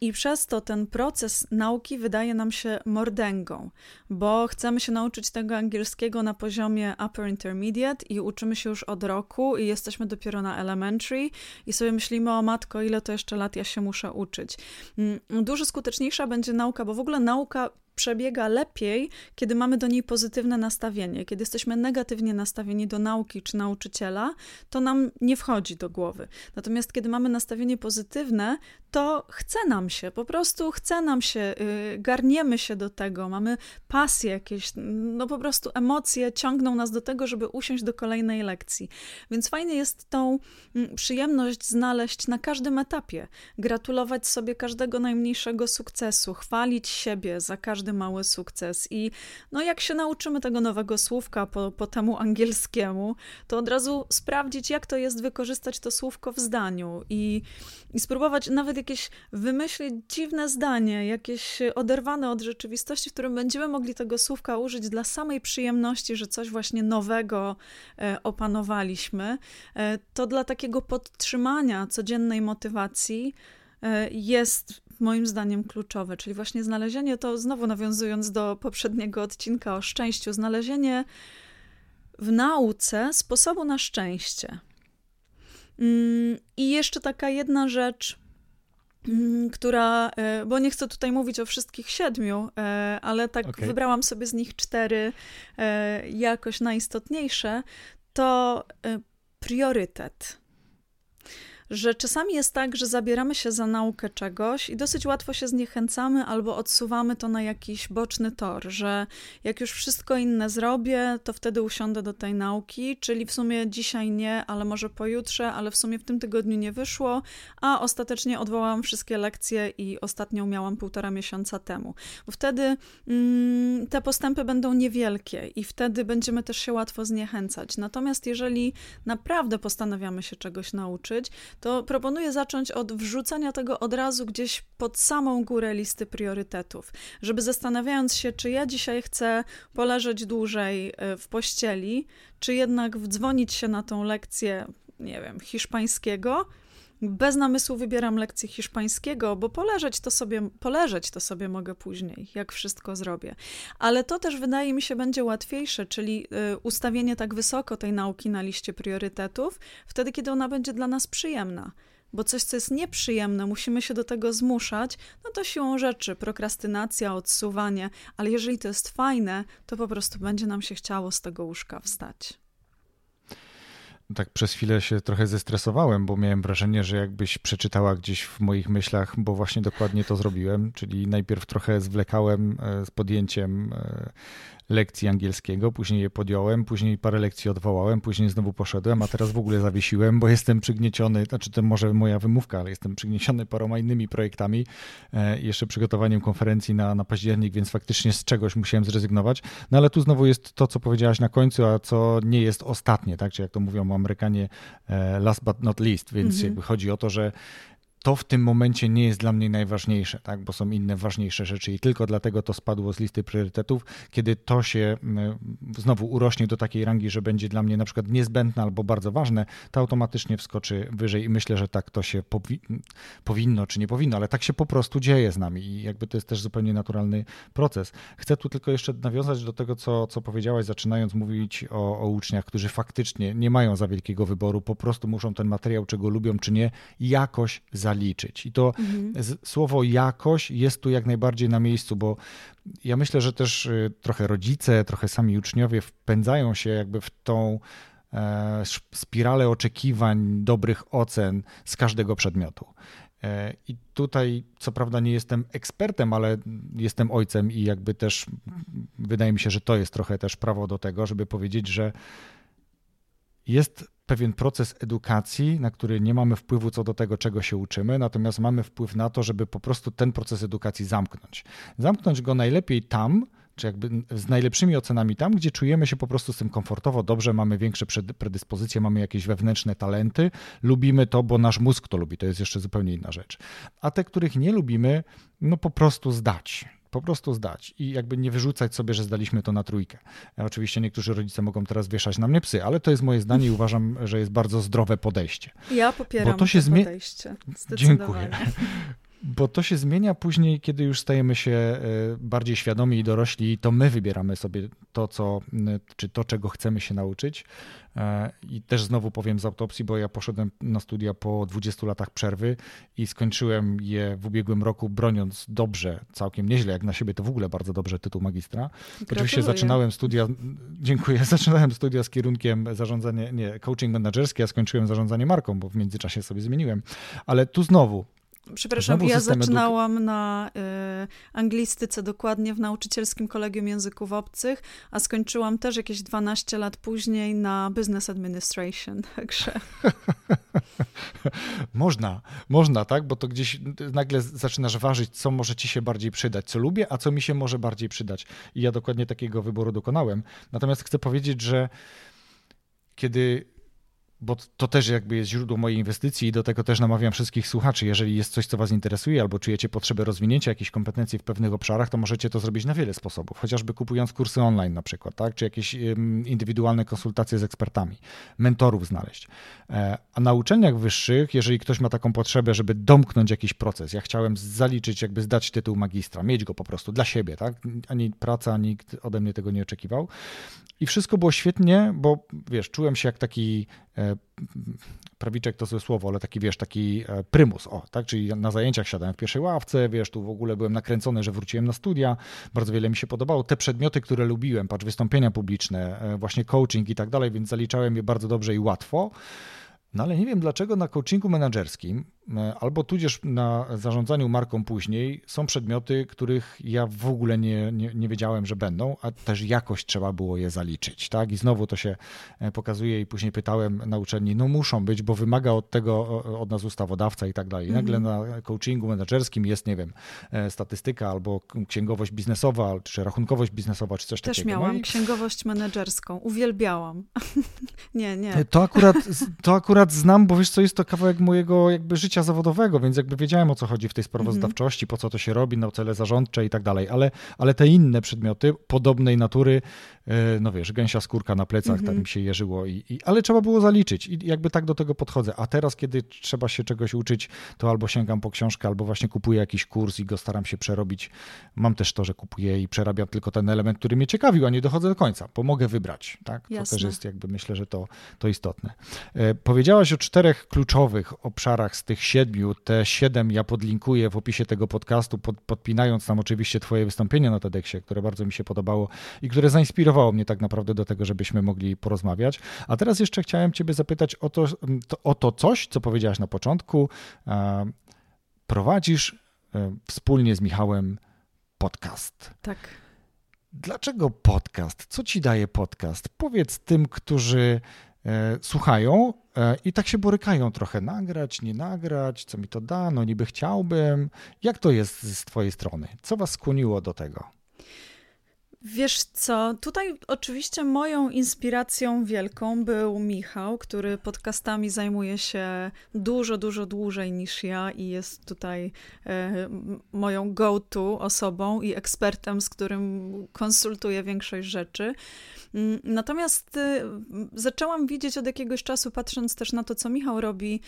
Speaker 1: I przez to ten proces nauki wydaje nam się mordęgą, bo chcemy się nauczyć tego angielskiego na poziomie upper intermediate i uczymy się już od roku i jesteśmy dopiero na elementary i sobie myślimy o matko, ile to jeszcze lat ja się muszę uczyć. Mm, dużo skuteczniejsza będzie nauka, bo w ogóle nauka przebiega lepiej, kiedy mamy do niej pozytywne nastawienie. Kiedy jesteśmy negatywnie nastawieni do nauki czy nauczyciela, to nam nie wchodzi do głowy. Natomiast kiedy mamy nastawienie pozytywne, to chce nam się, po prostu chce nam się, yy, garniemy się do tego, mamy pasję jakieś, no po prostu emocje ciągną nas do tego, żeby usiąść do kolejnej lekcji. Więc fajnie jest tą mm, przyjemność znaleźć na każdym etapie, gratulować sobie każdego najmniejszego sukcesu, chwalić siebie za każdy mały sukces. I no jak się nauczymy tego nowego słówka po, po temu angielskiemu, to od razu sprawdzić, jak to jest wykorzystać to słówko w zdaniu i, i spróbować nawet jakieś wymyślić dziwne zdanie, jakieś oderwane od rzeczywistości, w którym będziemy mogli tego słówka użyć dla samej przyjemności, że coś właśnie nowego e, opanowaliśmy, e, to dla takiego podtrzymania codziennej motywacji e, jest moim zdaniem kluczowe, czyli właśnie znalezienie to, znowu nawiązując do poprzedniego odcinka o szczęściu, znalezienie w nauce sposobu na szczęście. Mm, I jeszcze taka jedna rzecz, mm, która, e, bo nie chcę tutaj mówić o wszystkich siedmiu, e, ale tak okay. wybrałam sobie z nich cztery e, jakoś najistotniejsze, to priorytet że czasami jest tak, że zabieramy się za naukę czegoś i dosyć łatwo się zniechęcamy albo odsuwamy to na jakiś boczny tor, że jak już wszystko inne zrobię, to wtedy usiądę do tej nauki, czyli w sumie dzisiaj nie, ale może pojutrze, ale w sumie w tym tygodniu nie wyszło, a ostatecznie odwołałam wszystkie lekcje i ostatnią miałam półtora miesiąca temu. Bo wtedy mm, te postępy będą niewielkie i wtedy będziemy też się łatwo zniechęcać. Natomiast jeżeli naprawdę postanawiamy się czegoś nauczyć, to proponuję zacząć od wrzucenia tego od razu gdzieś pod samą górę listy priorytetów, żeby zastanawiając się, czy ja dzisiaj chcę poleżeć dłużej e, w pościeli, czy jednak wdzwonić się na tą lekcję, nie wiem, hiszpańskiego, bez namysłu wybieram lekcję hiszpańskiego, bo poleżeć to sobie, poleżeć to sobie mogę później, jak wszystko zrobię. Ale to też wydaje mi się będzie łatwiejsze, czyli y, ustawienie tak wysoko tej nauki na liście priorytetów, wtedy kiedy ona będzie dla nas przyjemna. Bo coś, co jest nieprzyjemne, musimy się do tego zmuszać, no to siłą rzeczy, prokrastynacja, odsuwanie, ale jeżeli to jest fajne, to po prostu będzie nam się chciało z tego łóżka wstać.
Speaker 2: Tak przez chwilę się trochę zestresowałem, bo miałem wrażenie, że jakbyś przeczytała gdzieś w moich myślach, bo właśnie dokładnie to zrobiłem, czyli najpierw trochę zwlekałem e, z podjęciem e, lekcji angielskiego, później je podjąłem, później parę lekcji odwołałem, później znowu poszedłem, a teraz w ogóle zawiesiłem, bo jestem przygnieciony, znaczy to może moja wymówka, ale jestem przygnieciony paroma innymi projektami, e, jeszcze przygotowaniem konferencji na, na październik, więc faktycznie z czegoś musiałem zrezygnować. No ale tu znowu jest to, co powiedziałaś na końcu, a co nie jest ostatnie, tak? Czy jak to mówią Amerykanie, e, last but not least, więc mhm. jakby chodzi o to, że to w tym momencie nie jest dla mnie najważniejsze, tak? bo są inne ważniejsze rzeczy i tylko dlatego to spadło z listy priorytetów. Kiedy to się znowu urośnie do takiej rangi, że będzie dla mnie na przykład niezbędne albo bardzo ważne, to automatycznie wskoczy wyżej i myślę, że tak to się powi powinno czy nie powinno, ale tak się po prostu dzieje z nami i jakby to jest też zupełnie naturalny proces. Chcę tu tylko jeszcze nawiązać do tego, co, co powiedziałaś, zaczynając mówić o, o uczniach, którzy faktycznie nie mają za wielkiego wyboru, po prostu muszą ten materiał, czego lubią czy nie, jakoś zaliczyć zaliczyć. I to mhm. słowo jakość jest tu jak najbardziej na miejscu, bo ja myślę, że też y, trochę rodzice, trochę sami uczniowie wpędzają się jakby w tą e, spiralę oczekiwań, dobrych ocen z każdego przedmiotu. E, I tutaj, co prawda, nie jestem ekspertem, ale jestem ojcem i jakby też wydaje mi się, że to jest trochę też prawo do tego, żeby powiedzieć, że jest pewien proces edukacji, na który nie mamy wpływu co do tego, czego się uczymy, natomiast mamy wpływ na to, żeby po prostu ten proces edukacji zamknąć. Zamknąć go najlepiej tam, czy jakby z najlepszymi ocenami tam, gdzie czujemy się po prostu z tym komfortowo, dobrze, mamy większe predyspozycje, mamy jakieś wewnętrzne talenty, lubimy to, bo nasz mózg to lubi, to jest jeszcze zupełnie inna rzecz. A te, których nie lubimy, no po prostu zdać po prostu zdać i jakby nie wyrzucać sobie, że zdaliśmy to na trójkę. Oczywiście niektórzy rodzice mogą teraz wieszać na mnie psy, ale to jest moje zdanie i uważam, że jest bardzo zdrowe podejście.
Speaker 1: Ja popieram Bo to, się to podejście.
Speaker 2: Dziękuję. Bo to się zmienia później, kiedy już stajemy się e, bardziej świadomi i dorośli, to my wybieramy sobie to, co, czy to, czego chcemy się nauczyć. E, I też znowu powiem z autopsji, bo ja poszedłem na studia po 20 latach przerwy i skończyłem je w ubiegłym roku, broniąc dobrze, całkiem nieźle, jak na siebie to w ogóle bardzo dobrze tytuł magistra. Gratuluję. Oczywiście zaczynałem studia, dziękuję, [LAUGHS] zaczynałem studia z kierunkiem zarządzanie, nie, coaching menedżerski, a skończyłem zarządzanie marką, bo w międzyczasie sobie zmieniłem. Ale tu znowu
Speaker 1: Przepraszam, ja zaczynałam na y, anglistyce dokładnie w nauczycielskim kolegium języków obcych, a skończyłam też jakieś 12 lat później na business administration, [LAUGHS] także... [LAUGHS]
Speaker 2: można, można, tak? Bo to gdzieś nagle zaczynasz ważyć, co może ci się bardziej przydać, co lubię, a co mi się może bardziej przydać. I ja dokładnie takiego wyboru dokonałem. Natomiast chcę powiedzieć, że kiedy bo to też jakby jest źródło mojej inwestycji i do tego też namawiam wszystkich słuchaczy. Jeżeli jest coś, co Was interesuje, albo czujecie potrzebę rozwinięcia jakichś kompetencji w pewnych obszarach, to możecie to zrobić na wiele sposobów, chociażby kupując kursy online na przykład, tak? czy jakieś indywidualne konsultacje z ekspertami, mentorów znaleźć. E, a na uczelniach wyższych, jeżeli ktoś ma taką potrzebę, żeby domknąć jakiś proces, ja chciałem zaliczyć, jakby zdać tytuł magistra, mieć go po prostu dla siebie, tak? Ani praca, nikt ode mnie tego nie oczekiwał. I wszystko było świetnie, bo wiesz, czułem się jak taki prawiczek to złe słowo, ale taki, wiesz, taki e, prymus, o, tak, czyli na zajęciach siadałem w pierwszej ławce, wiesz, tu w ogóle byłem nakręcony, że wróciłem na studia, bardzo wiele mi się podobało. Te przedmioty, które lubiłem, patrz, wystąpienia publiczne, e, właśnie coaching i tak dalej, więc zaliczałem je bardzo dobrze i łatwo. No ale nie wiem dlaczego na coachingu menedżerskim E, albo tudzież na zarządzaniu marką później są przedmioty, których ja w ogóle nie, nie, nie, wiedziałem, że będą, a też jakoś trzeba było je zaliczyć. Tak? I znowu to się e, pokazuje i później pytałem na uczelni, no muszą być, bo wymaga od tego od nas ustawodawca i tak dalej. Nagle mhm. na coachingu menedżerskim jest, nie wiem, e, statystyka albo księgowość biznesowa, czy rachunkowość biznesowa, czy coś
Speaker 1: też
Speaker 2: takiego.
Speaker 1: Też miałam no i... księgowość menedżerską, uwielbiałam. [LAUGHS] nie, nie.
Speaker 2: To akurat, to akurat znam, bo wiesz co, jest to kawałek mojego jakby życia zawodowego, więc jakby wiedziałem o co chodzi w tej sprawozdawczości, po co to się robi, na cele zarządcze i tak dalej, ale, ale te inne przedmioty podobnej natury E, no wiesz, gęsia skórka na plecach, tak mhm. mi się jeżyło, i, i, ale trzeba było zaliczyć i jakby tak do tego podchodzę. A teraz, kiedy trzeba się czegoś uczyć, to albo sięgam po książkę, albo właśnie kupuję jakiś kurs i go staram się przerobić. Mam też to, że kupuję i przerabiam tylko ten element, który mnie ciekawił, a nie dochodzę do końca, bo mogę wybrać, tak? To też jest jakby, myślę, że to, to istotne. E, Powiedziałaś o czterech kluczowych obszarach z tych siedmiu. Te siedem ja podlinkuję w opisie tego podcastu, pod, podpinając tam oczywiście Twoje wystąpienie na TEDxie, które bardzo mi się podobało i które zainspirowało mnie tak naprawdę do tego, żebyśmy mogli porozmawiać. A teraz jeszcze chciałem Ciebie zapytać o to, to o to coś, co powiedziałaś na początku. Prowadzisz e, wspólnie z Michałem podcast.
Speaker 1: Tak.
Speaker 2: Dlaczego podcast? Co ci daje podcast? Powiedz tym, którzy e, słuchają e, i tak się borykają trochę. Nagrać, nie nagrać, co mi to da, no niby chciałbym. Jak to jest z twojej strony? Co was skłoniło do tego?
Speaker 1: Wiesz co, tutaj oczywiście moją inspiracją wielką był Michał, który podcastami zajmuje się dużo, dużo dłużej niż ja i jest tutaj e, moją go-to osobą i ekspertem, z którym konsultuję większość rzeczy. Mm, natomiast y, zaczęłam widzieć od jakiegoś czasu, patrząc też na to, co Michał robi,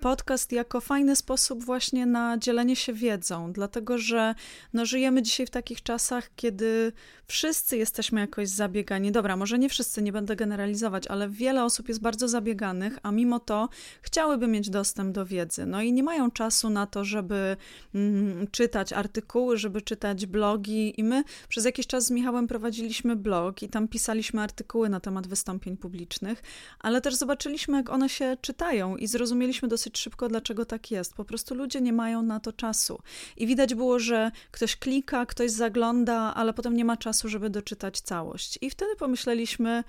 Speaker 1: podcast jako fajny sposób właśnie na dzielenie się wiedzą, dlatego że no, żyjemy dzisiaj w takich czasach, kiedy wszyscy jesteśmy jakoś zabiegani. Dobra, może nie wszyscy, nie będę generalizować, ale wiele osób jest bardzo zabieganych, a mimo to chciałyby mieć dostęp do wiedzy. No i nie mają czasu na to, żeby mm, czytać artykuły, żeby czytać blogi. I my przez jakiś czas z Michałem prowadziliśmy blog i tam pisaliśmy artykuły na temat wystąpień publicznych, ale też zobaczyliśmy, jak one się czytają i zrozumieliśmy dosyć szybko, dlaczego tak jest. Po prostu ludzie nie mają na to czasu. I widać było, że ktoś klika, ktoś zagląda, ale potem nie ma czasu, żeby doczytać całość. I wtedy pomyśleliśmy,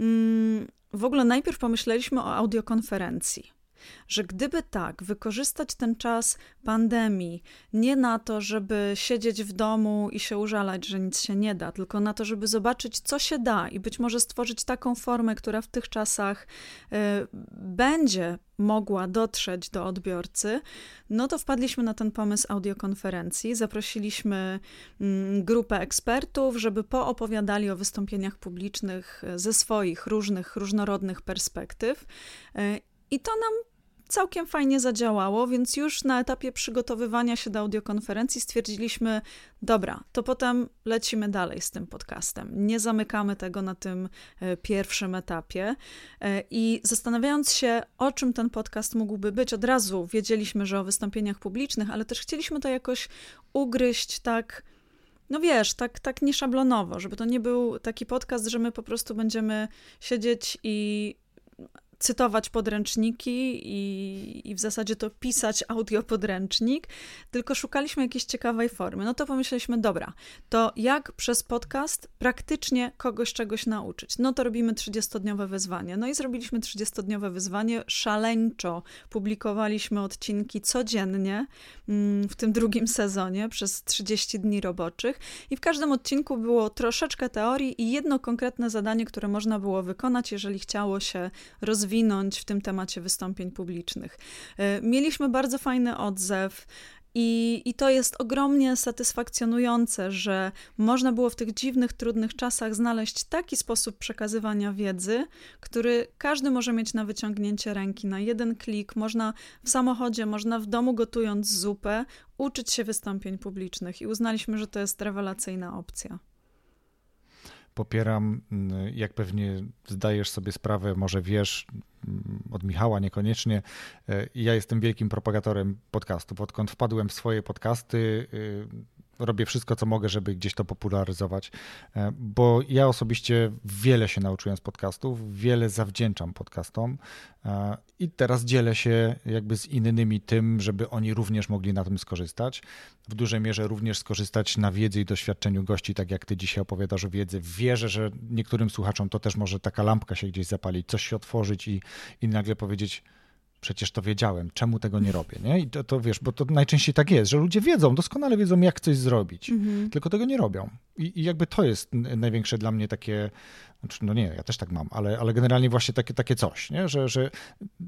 Speaker 1: mm, w ogóle najpierw pomyśleliśmy o audiokonferencji że gdyby tak, wykorzystać ten czas pandemii nie na to, żeby siedzieć w domu i się użalać, że nic się nie da, tylko na to, żeby zobaczyć, co się da i być może stworzyć taką formę, która w tych czasach y, będzie mogła dotrzeć do odbiorcy, no to wpadliśmy na ten pomysł audiokonferencji. Zaprosiliśmy mm, grupę ekspertów, żeby poopowiadali o wystąpieniach publicznych ze swoich różnych, różnorodnych perspektyw. Y, I to nam całkiem fajnie zadziałało, więc już na etapie przygotowywania się do audiokonferencji stwierdziliśmy, dobra, to potem lecimy dalej z tym podcastem. Nie zamykamy tego na tym e, pierwszym etapie. E, I zastanawiając się, o czym ten podcast mógłby być, od razu wiedzieliśmy, że o wystąpieniach publicznych, ale też chcieliśmy to jakoś ugryźć tak no wiesz, tak, tak nieszablonowo, żeby to nie był taki podcast, że my po prostu będziemy siedzieć i cytować podręczniki i, i w zasadzie to pisać audiopodręcznik, tylko szukaliśmy jakiejś ciekawej formy. No to pomyśleliśmy, dobra, to jak przez podcast praktycznie kogoś czegoś nauczyć? No to robimy 30-dniowe wyzwanie. No i zrobiliśmy 30-dniowe wyzwanie, szaleńczo publikowaliśmy odcinki codziennie mm, w tym drugim sezonie przez 30 dni roboczych i w każdym odcinku było troszeczkę teorii i jedno konkretne zadanie, które można było wykonać, jeżeli chciało się rozwijać rozwinąć w tym temacie wystąpień publicznych. E, mieliśmy bardzo fajny odzew. I, I to jest ogromnie satysfakcjonujące, że można było w tych dziwnych, trudnych czasach znaleźć taki sposób przekazywania wiedzy, który każdy może mieć na wyciągnięcie ręki, na jeden klik. Można w samochodzie, można w domu gotując zupę, uczyć się wystąpień publicznych i uznaliśmy, że to jest rewelacyjna opcja
Speaker 2: popieram, mm, jak pewnie zdajesz sobie sprawę, może wiesz, mm, od Michała niekoniecznie. E, ja jestem wielkim propagatorem podcastów. Odkąd wpadłem w swoje podcasty, y, robię wszystko, co mogę, żeby gdzieś to popularyzować, e, bo ja osobiście wiele się nauczyłem z podcastów, wiele zawdzięczam podcastom e, i teraz dzielę się jakby z innymi tym, żeby oni również mogli na tym skorzystać. W dużej mierze również skorzystać na wiedzy i doświadczeniu gości, tak jak ty dzisiaj opowiadasz o wiedzy. Wierzę, że niektórym słuchaczom to też może taka lampka się gdzieś zapalić, coś się otworzyć i, i nagle powiedzieć, przecież to wiedziałem, czemu tego nie robię, nie? I to, to wiesz, bo to najczęściej tak jest, że ludzie wiedzą, doskonale wiedzą, jak coś zrobić, mhm. tylko tego nie robią. I, I, jakby to jest największe dla mnie takie znaczy, no nie, ja też tak mam, ale, ale generalnie właśnie takie, takie coś, nie? Że, że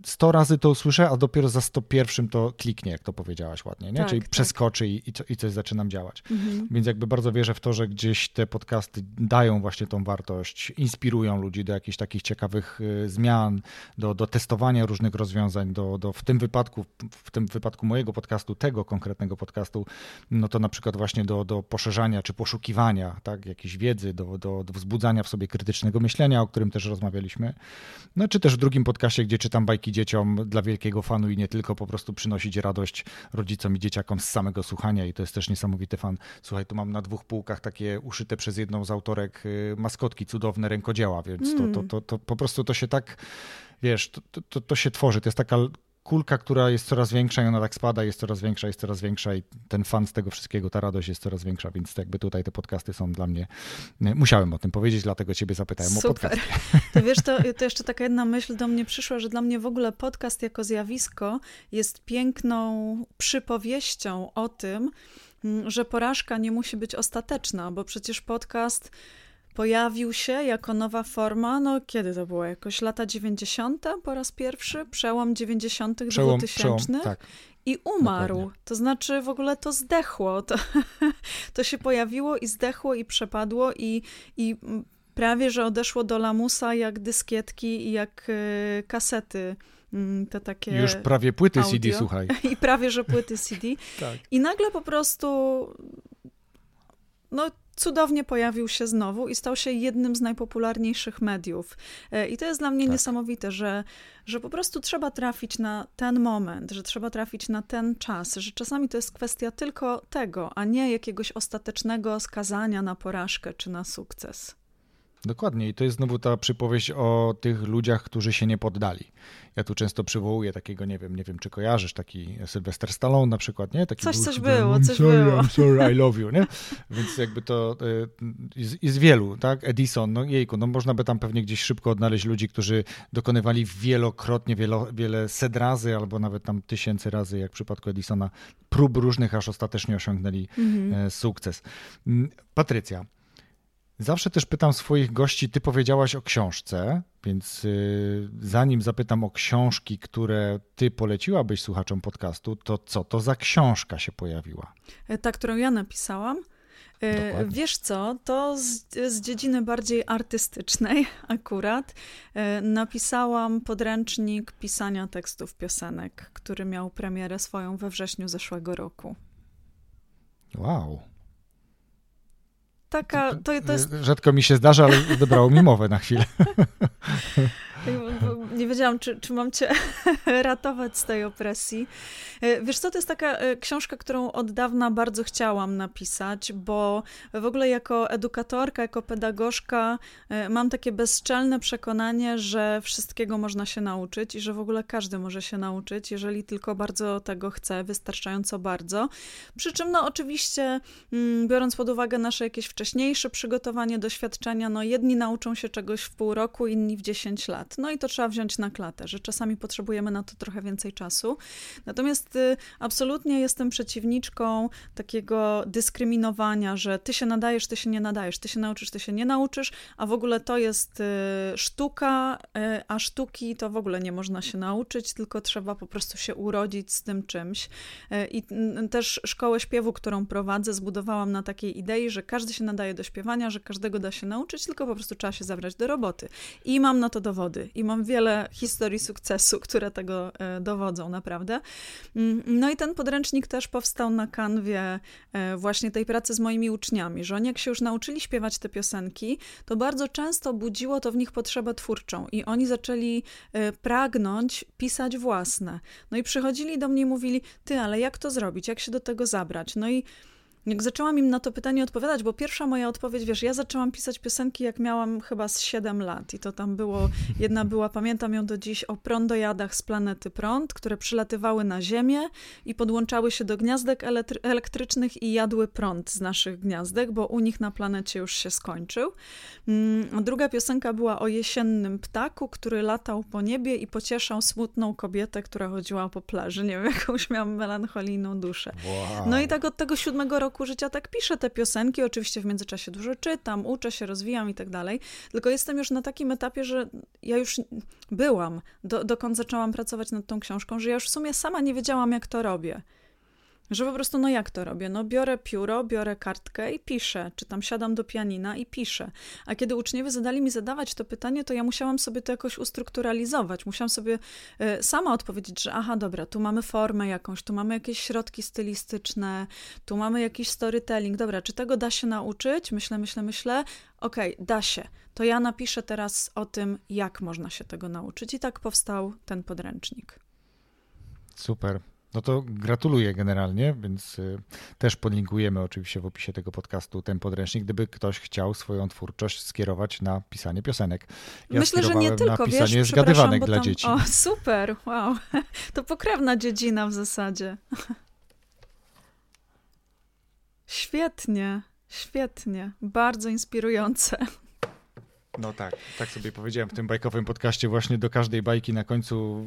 Speaker 2: 100 razy to usłyszę, a dopiero za 101 to kliknie, jak to powiedziałaś ładnie, nie?
Speaker 1: Tak,
Speaker 2: Czyli
Speaker 1: tak.
Speaker 2: przeskoczy i, i coś zaczynam działać. Mhm. Więc jakby bardzo wierzę w to, że gdzieś te podcasty dają właśnie tą wartość, inspirują ludzi do jakichś takich ciekawych y, zmian, do, do testowania różnych rozwiązań, do, do w tym wypadku, w tym wypadku mojego podcastu, tego konkretnego podcastu, no to na przykład właśnie do, do poszerzania czy poszukiwania tak, jakiejś wiedzy, do, do, do wzbudzania w sobie krytycznego myślenia, o którym też rozmawialiśmy. No czy też w drugim podcaście, gdzie czytam bajki dzieciom dla wielkiego fanu i nie tylko, po prostu przynosić radość rodzicom i dzieciakom z samego słuchania i to jest też niesamowity fan. Słuchaj, tu mam na dwóch półkach takie uszyte przez jedną z autorek y, maskotki, cudowne rękodzieła, więc mm. to, to, to, to po prostu to się tak wiesz, to, to, to się tworzy. To jest taka kulka, która jest coraz większa i ona tak spada, jest coraz większa, jest coraz większa i ten fan z tego wszystkiego, ta radość jest coraz większa, więc jakby tutaj te podcasty są dla mnie, musiałem o tym powiedzieć, dlatego ciebie zapytałem
Speaker 1: Super.
Speaker 2: o podcast. [LAUGHS]
Speaker 1: To wiesz, to, to jeszcze taka jedna myśl do mnie przyszła, że dla mnie w ogóle podcast jako zjawisko jest piękną przypowieścią o tym, mm, że porażka nie musi być ostateczna, bo przecież podcast pojawił się jako nowa forma, no kiedy to było? Jakoś lata 90. po raz pierwszy? Przełom 90.
Speaker 2: Przełom,
Speaker 1: 2000.
Speaker 2: Przełom, tak.
Speaker 1: I umarł. Dokładnie. To znaczy w ogóle to zdechło. To, [LAUGHS] to się pojawiło i zdechło i przepadło i, i prawie, że odeszło do lamusa jak dyskietki i jak y, kasety mm, te takie.
Speaker 2: Już prawie płyty
Speaker 1: audio.
Speaker 2: CD, słuchaj. [LAUGHS]
Speaker 1: I prawie, że płyty CD. [LAUGHS]
Speaker 2: tak.
Speaker 1: I nagle po prostu. No, cudownie pojawił się znowu i stał się jednym z najpopularniejszych mediów. E, I to jest dla mnie tak. niesamowite, że, że po prostu trzeba trafić na ten moment, że trzeba trafić na ten czas, że czasami to jest kwestia tylko tego, a nie jakiegoś ostatecznego skazania na porażkę czy na sukces.
Speaker 2: Dokładnie. I to jest znowu ta przypowieść o tych ludziach, którzy się nie poddali. Ja tu często przywołuję takiego, nie wiem, nie wiem, czy kojarzysz, taki Sylvester Stallone na przykład, nie? Taki
Speaker 1: coś, coś było, coś
Speaker 2: sorry,
Speaker 1: było.
Speaker 2: I'm sorry, I love you, nie? Więc jakby to jest, jest wielu, tak? Edison, no jejku, no można by tam pewnie gdzieś szybko odnaleźć ludzi, którzy dokonywali wielokrotnie, wielo, wiele set razy, albo nawet tam tysięcy razy, jak w przypadku Edisona, prób różnych, aż ostatecznie osiągnęli mhm. sukces. Mm, Patrycja, Zawsze też pytam swoich gości, ty powiedziałaś o książce, więc y, zanim zapytam o książki, które ty poleciłabyś słuchaczom podcastu, to co to za książka się pojawiła?
Speaker 1: E, ta, którą ja napisałam. E, Dokładnie. Wiesz co, to z, z, dziedziny bardziej artystycznej [LAUGHS] akurat e, napisałam podręcznik pisania tekstów piosenek, który miał premierę swoją we wrześniu zeszłego roku.
Speaker 2: Wow
Speaker 1: taka, to, to jest...
Speaker 2: Rzadko mi się zdarza, ale odebrało mi mowę na chwilę. [LAUGHS]
Speaker 1: Nie wiedziałam, czy, czy mam cię [LAUGHS] ratować z tej opresji. E, wiesz co, to jest taka e, książka, którą od dawna bardzo chciałam napisać, bo w ogóle jako edukatorka, jako pedagogzka e, mam takie bezczelne przekonanie, że wszystkiego można się nauczyć i że w ogóle każdy może się nauczyć, jeżeli tylko bardzo tego chce, wystarczająco bardzo. Przy czym, no oczywiście, mm, biorąc pod uwagę nasze jakieś wcześniejsze przygotowanie, doświadczenia, no jedni nauczą się czegoś w pół roku, inni w 10 lat. No i to trzeba wziąć na klatę, że czasami potrzebujemy na to trochę więcej czasu. Natomiast y, absolutnie jestem przeciwniczką takiego dyskryminowania, że ty się nadajesz, ty się nie nadajesz, ty się nauczysz, ty się nie nauczysz, a w ogóle to jest y, sztuka, y, a sztuki to w ogóle nie można się nauczyć, tylko trzeba po prostu się urodzić z tym czymś. I też szkołę śpiewu, którą prowadzę, zbudowałam na takiej idei, że każdy się nadaje do śpiewania, że każdego da się nauczyć, tylko po prostu trzeba się zabrać do roboty. I mam na to dowody i mam wiele historii sukcesu, które tego e, dowodzą, naprawdę. Mm, no i ten podręcznik też powstał na kanwie e, właśnie tej pracy z moimi uczniami, że oni jak się już nauczyli śpiewać te piosenki, to bardzo często budziło to w nich potrzebę twórczą i oni zaczęli e, pragnąć pisać własne. No i przychodzili do mnie i mówili, ty, ale jak to zrobić, jak się do tego zabrać? No i jak zaczęłam im na to pytanie odpowiadać, bo pierwsza moja odpowiedź, wiesz, ja zaczęłam pisać piosenki, jak miałam chyba z 7 lat i to tam było, jedna była, pamiętam ją do dziś, o prądojadach z planety Prąd, które przylatywały na Ziemię i podłączały się do gniazdek elektrycznych i jadły prąd z naszych gniazdek, bo u nich na planecie już się skończył. Mm, druga piosenka była o jesiennym ptaku, który latał po niebie i pocieszał smutną kobietę, która chodziła po plaży. Nie wiem, [LAUGHS] jakąś miałam melancholijną duszę.
Speaker 2: Wow.
Speaker 1: No i tak od tego siódmego roku roku życia tak piszę te piosenki, oczywiście w międzyczasie dużo czytam, uczę się, rozwijam i tak dalej, tylko jestem już na takim etapie, że ja już byłam, do, dokąd zaczęłam pracować nad tą książką, że ja już w sumie sama nie wiedziałam, jak to robię. Że po prostu, no jak to robię? No biorę pióro, biorę kartkę i piszę, czy tam siadam do pianina i piszę. A kiedy uczniowie zadali mi zadawać to pytanie, to ja musiałam sobie to jakoś ustrukturalizować. Musiałam sobie y, sama odpowiedzieć, że aha, dobra, tu mamy formę jakąś, tu mamy jakieś środki stylistyczne, tu mamy jakiś storytelling. Dobra, czy tego da się nauczyć? Myślę, myślę, myślę. Okej, okay, da się. To ja napiszę teraz o tym, jak można się tego nauczyć. I tak powstał ten podręcznik.
Speaker 2: Super. No to gratuluję generalnie, więc y, też podlinkujemy oczywiście w opisie tego podcastu ten podręcznik, gdyby ktoś chciał swoją twórczość skierować na pisanie piosenek.
Speaker 1: Ja Myślę, że nie tylko, na pisanie wiesz, zgadywanek dla tam, dzieci. O, super, wow. [LAUGHS] To pokrewna dziedzina w zasadzie. [LAUGHS] Świetnie, świetnie, bardzo inspirujące.
Speaker 2: No tak, tak sobie powiedziałem w tym bajkowym podcaście. Właśnie do każdej bajki na końcu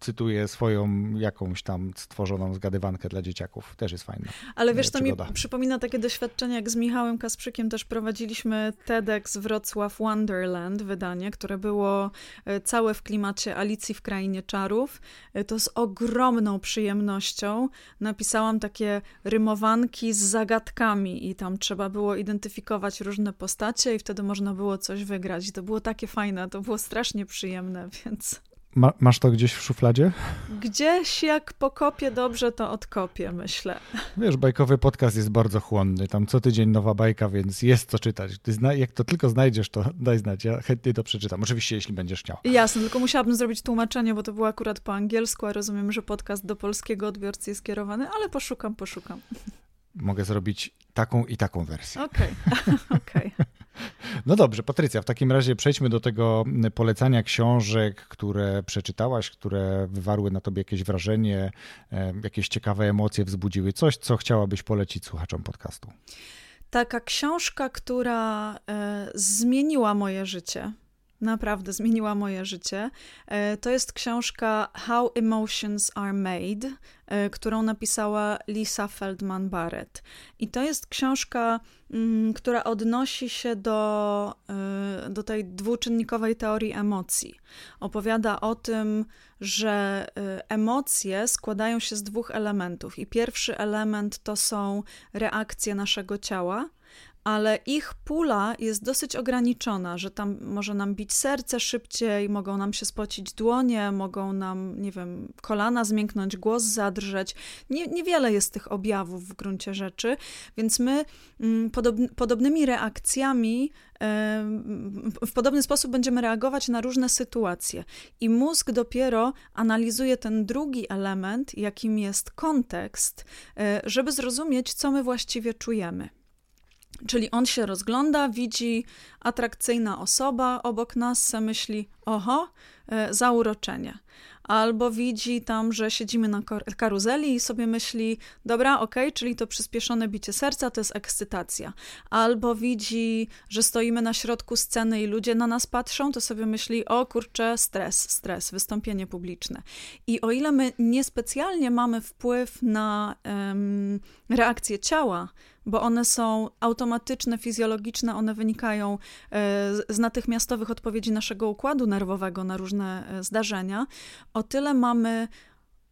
Speaker 2: cytuję swoją jakąś tam stworzoną zgadywankę dla dzieciaków. Też jest fajne.
Speaker 1: Ale wiesz, to mi przypomina takie doświadczenie, jak z Michałem Kasprzykiem też prowadziliśmy TEDx Wrocław Wonderland wydanie, które było e, całe w klimacie Alicji w Krainie Czarów. E, to z ogromną przyjemnością napisałam takie rymowanki z zagadkami i tam trzeba było identyfikować różne postacie i wtedy można było coś coś wygrać. To było takie fajne, to było strasznie przyjemne, [LAUGHS] więc...
Speaker 2: Ma, masz to gdzieś w szufladzie?
Speaker 1: Gdzieś jak pokopię dobrze, to odkopię, myślę.
Speaker 2: Wiesz, bajkowy podcast jest bardzo chłonny. Tam co tydzień nowa bajka, więc jest co czytać. Zna, jak to tylko znajdziesz, to daj znać. Ja chętnie to przeczytam. Oczywiście, jeśli będziesz chciał.
Speaker 1: Jasne, tylko musiałabym zrobić tłumaczenie, bo to było akurat po angielsku, a rozumiem, że podcast do polskiego odbiorcy jest skierowany, ale poszukam, poszukam.
Speaker 2: Mogę zrobić taką i taką wersję.
Speaker 1: Okej, okay. [LAUGHS] okej. Okay.
Speaker 2: No dobrze, Patrycja, w takim razie przejdźmy do tego polecania książek, które przeczytałaś, które wywarły na tobie jakieś wrażenie, jakieś ciekawe emocje wzbudziły. Coś, co chciałabyś polecić słuchaczom podcastu.
Speaker 1: Taka książka, która e, zmieniła moje życie naprawdę zmieniła moje życie. E, to jest książka How Emotions Are Made, e, którą napisała Lisa Feldman Barrett. I to jest książka, mm, która odnosi się do, e, do tej dwuczynnikowej teorii emocji. Opowiada o tym, że emocje składają się z dwóch elementów. I pierwszy element to są reakcje naszego ciała ale ich pula jest dosyć ograniczona, że tam może nam bić serce szybciej, mogą nam się spocić dłonie, mogą nam, nie wiem, kolana zmięknąć, głos zadrżeć. Nie, niewiele jest tych objawów w gruncie rzeczy, więc my mm, podobnymi reakcjami w podobny sposób będziemy reagować na różne sytuacje. I mózg dopiero analizuje ten drugi element, jakim jest kontekst, e, żeby zrozumieć, co my właściwie czujemy. Czyli on się rozgląda, widzi atrakcyjna osoba obok nas, myśli, oho, e, zauroczenie albo widzi tam, że siedzimy na karuzeli i sobie myśli, dobra, okej, okay, czyli to przyspieszone bicie serca to jest ekscytacja. Albo widzi, że stoimy na środku sceny i ludzie na nas patrzą, to sobie myśli, o kurczę, stres, stres, wystąpienie publiczne. I o ile my niespecjalnie mamy wpływ na um, reakcję ciała, bo one są automatyczne, fizjologiczne, one wynikają e, z natychmiastowych odpowiedzi naszego układu nerwowego na różne e, zdarzenia, o tyle mamy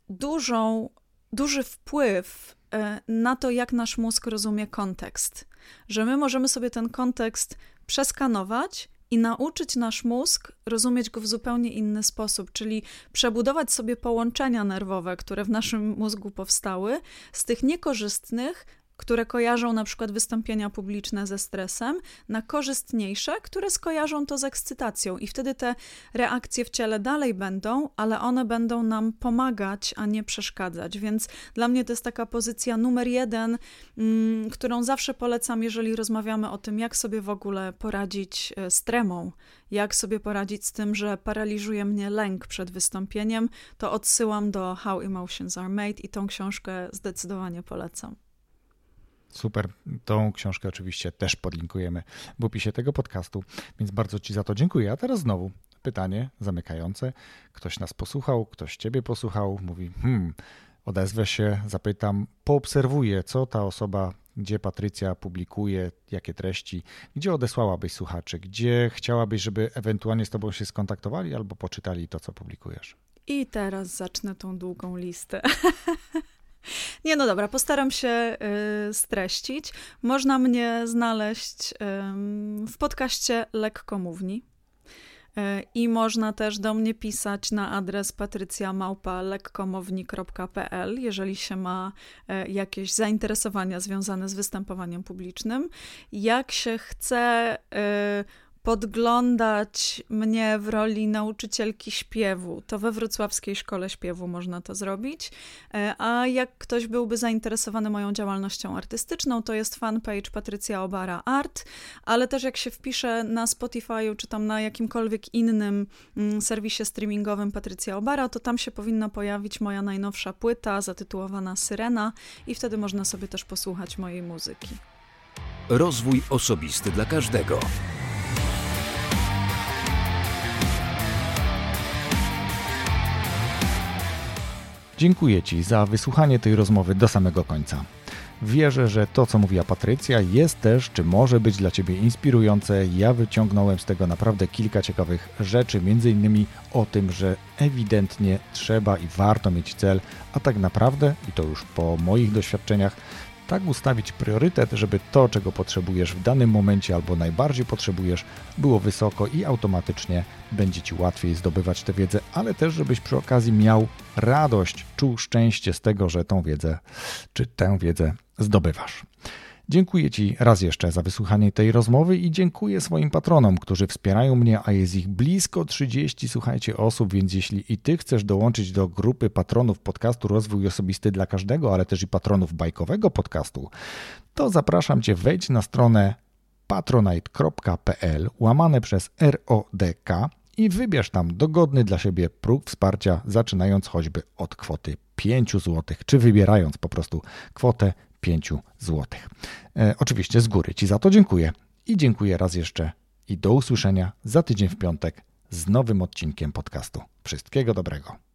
Speaker 1: dużą, duży wpływ e, na to, jak nasz mózg rozumie kontekst. Że my możemy sobie ten kontekst przeskanować i nauczyć nasz mózg rozumieć go w zupełnie inny sposób, czyli przebudować sobie połączenia nerwowe, które w naszym mózgu powstały, z tych niekorzystnych które kojarzą na przykład wystąpienia publiczne ze stresem, na korzystniejsze, które skojarzą to z ekscytacją. I wtedy te reakcje w ciele dalej będą, ale one będą nam pomagać, a nie przeszkadzać. Więc dla mnie to jest taka pozycja numer jeden, mm, którą zawsze polecam, jeżeli rozmawiamy o tym, jak sobie w ogóle poradzić e, z tremą, jak sobie poradzić z tym, że paraliżuje mnie lęk przed wystąpieniem, to odsyłam do How Emotions Are Made i tą książkę zdecydowanie polecam.
Speaker 2: Super. Tą książkę oczywiście też podlinkujemy w opisie tego podcastu, więc bardzo Ci za to dziękuję. A teraz znowu pytanie zamykające. Ktoś nas posłuchał, ktoś Ciebie posłuchał, mówi, hmm, odezwę się, zapytam, poobserwuję, co ta osoba, gdzie Patrycja publikuje, jakie treści, gdzie odesłałabyś słuchaczy, gdzie chciałabyś, żeby ewentualnie z Tobą się skontaktowali albo poczytali to, co publikujesz.
Speaker 1: I teraz zacznę tą długą listę. [LAUGHS] [LAUGHS] Nie, no dobra, postaram się y, streścić. Można mnie znaleźć y, w podcaście Lekkomówni. Y, I można też do mnie pisać na adres patrycjamałpa.lekkomowni.pl, jeżeli się ma y, jakieś zainteresowania związane z występowaniem publicznym. Jak się chce y, podglądać mnie w roli nauczycielki śpiewu, to we Wrocławskiej Szkole Śpiewu można to zrobić. E, a jak ktoś byłby zainteresowany moją działalnością artystyczną, to jest fanpage Patrycja Obara Art, ale też jak się wpisze na Spotify'u czy tam na jakimkolwiek innym mm, serwisie streamingowym Patrycja Obara, to tam się powinna pojawić moja najnowsza płyta zatytułowana Syrena i wtedy można sobie też posłuchać mojej muzyki.
Speaker 3: Rozwój osobisty dla każdego.
Speaker 2: Dziękuję Ci za wysłuchanie tej rozmowy do samego końca. Wierzę, że to, co mówiła Patrycja, jest też, czy może być dla Ciebie inspirujące. Ja wyciągnąłem z tego naprawdę kilka ciekawych rzeczy, między innymi o tym, że ewidentnie trzeba i warto mieć cel, a tak naprawdę, i to już po moich doświadczeniach, tak ustawić priorytet, żeby to, czego potrzebujesz w danym momencie albo najbardziej potrzebujesz, było wysoko i automatycznie będzie Ci łatwiej zdobywać tę wiedzę, ale też, żebyś przy okazji miał radość, czuł szczęście z tego, że tą wiedzę czy tę wiedzę zdobywasz. Dziękuję Ci raz jeszcze za wysłuchanie tej rozmowy i dziękuję swoim patronom, którzy wspierają mnie, a jest ich blisko 30, słuchajcie, osób, więc jeśli i Ty chcesz dołączyć do grupy patronów podcastu Rozwój Osobisty dla Każdego, ale też i patronów bajkowego podcastu, to zapraszam Cię, wejdź na stronę patronite.pl łamane przez RODK i wybierz tam dogodny dla siebie próg wsparcia, zaczynając choćby od kwoty 5 zł, czy wybierając po prostu kwotę 5 zł. E, oczywiście z góry Ci za to dziękuję i dziękuję raz jeszcze i do usłyszenia za tydzień w piątek z nowym odcinkiem podcastu. Wszystkiego dobrego.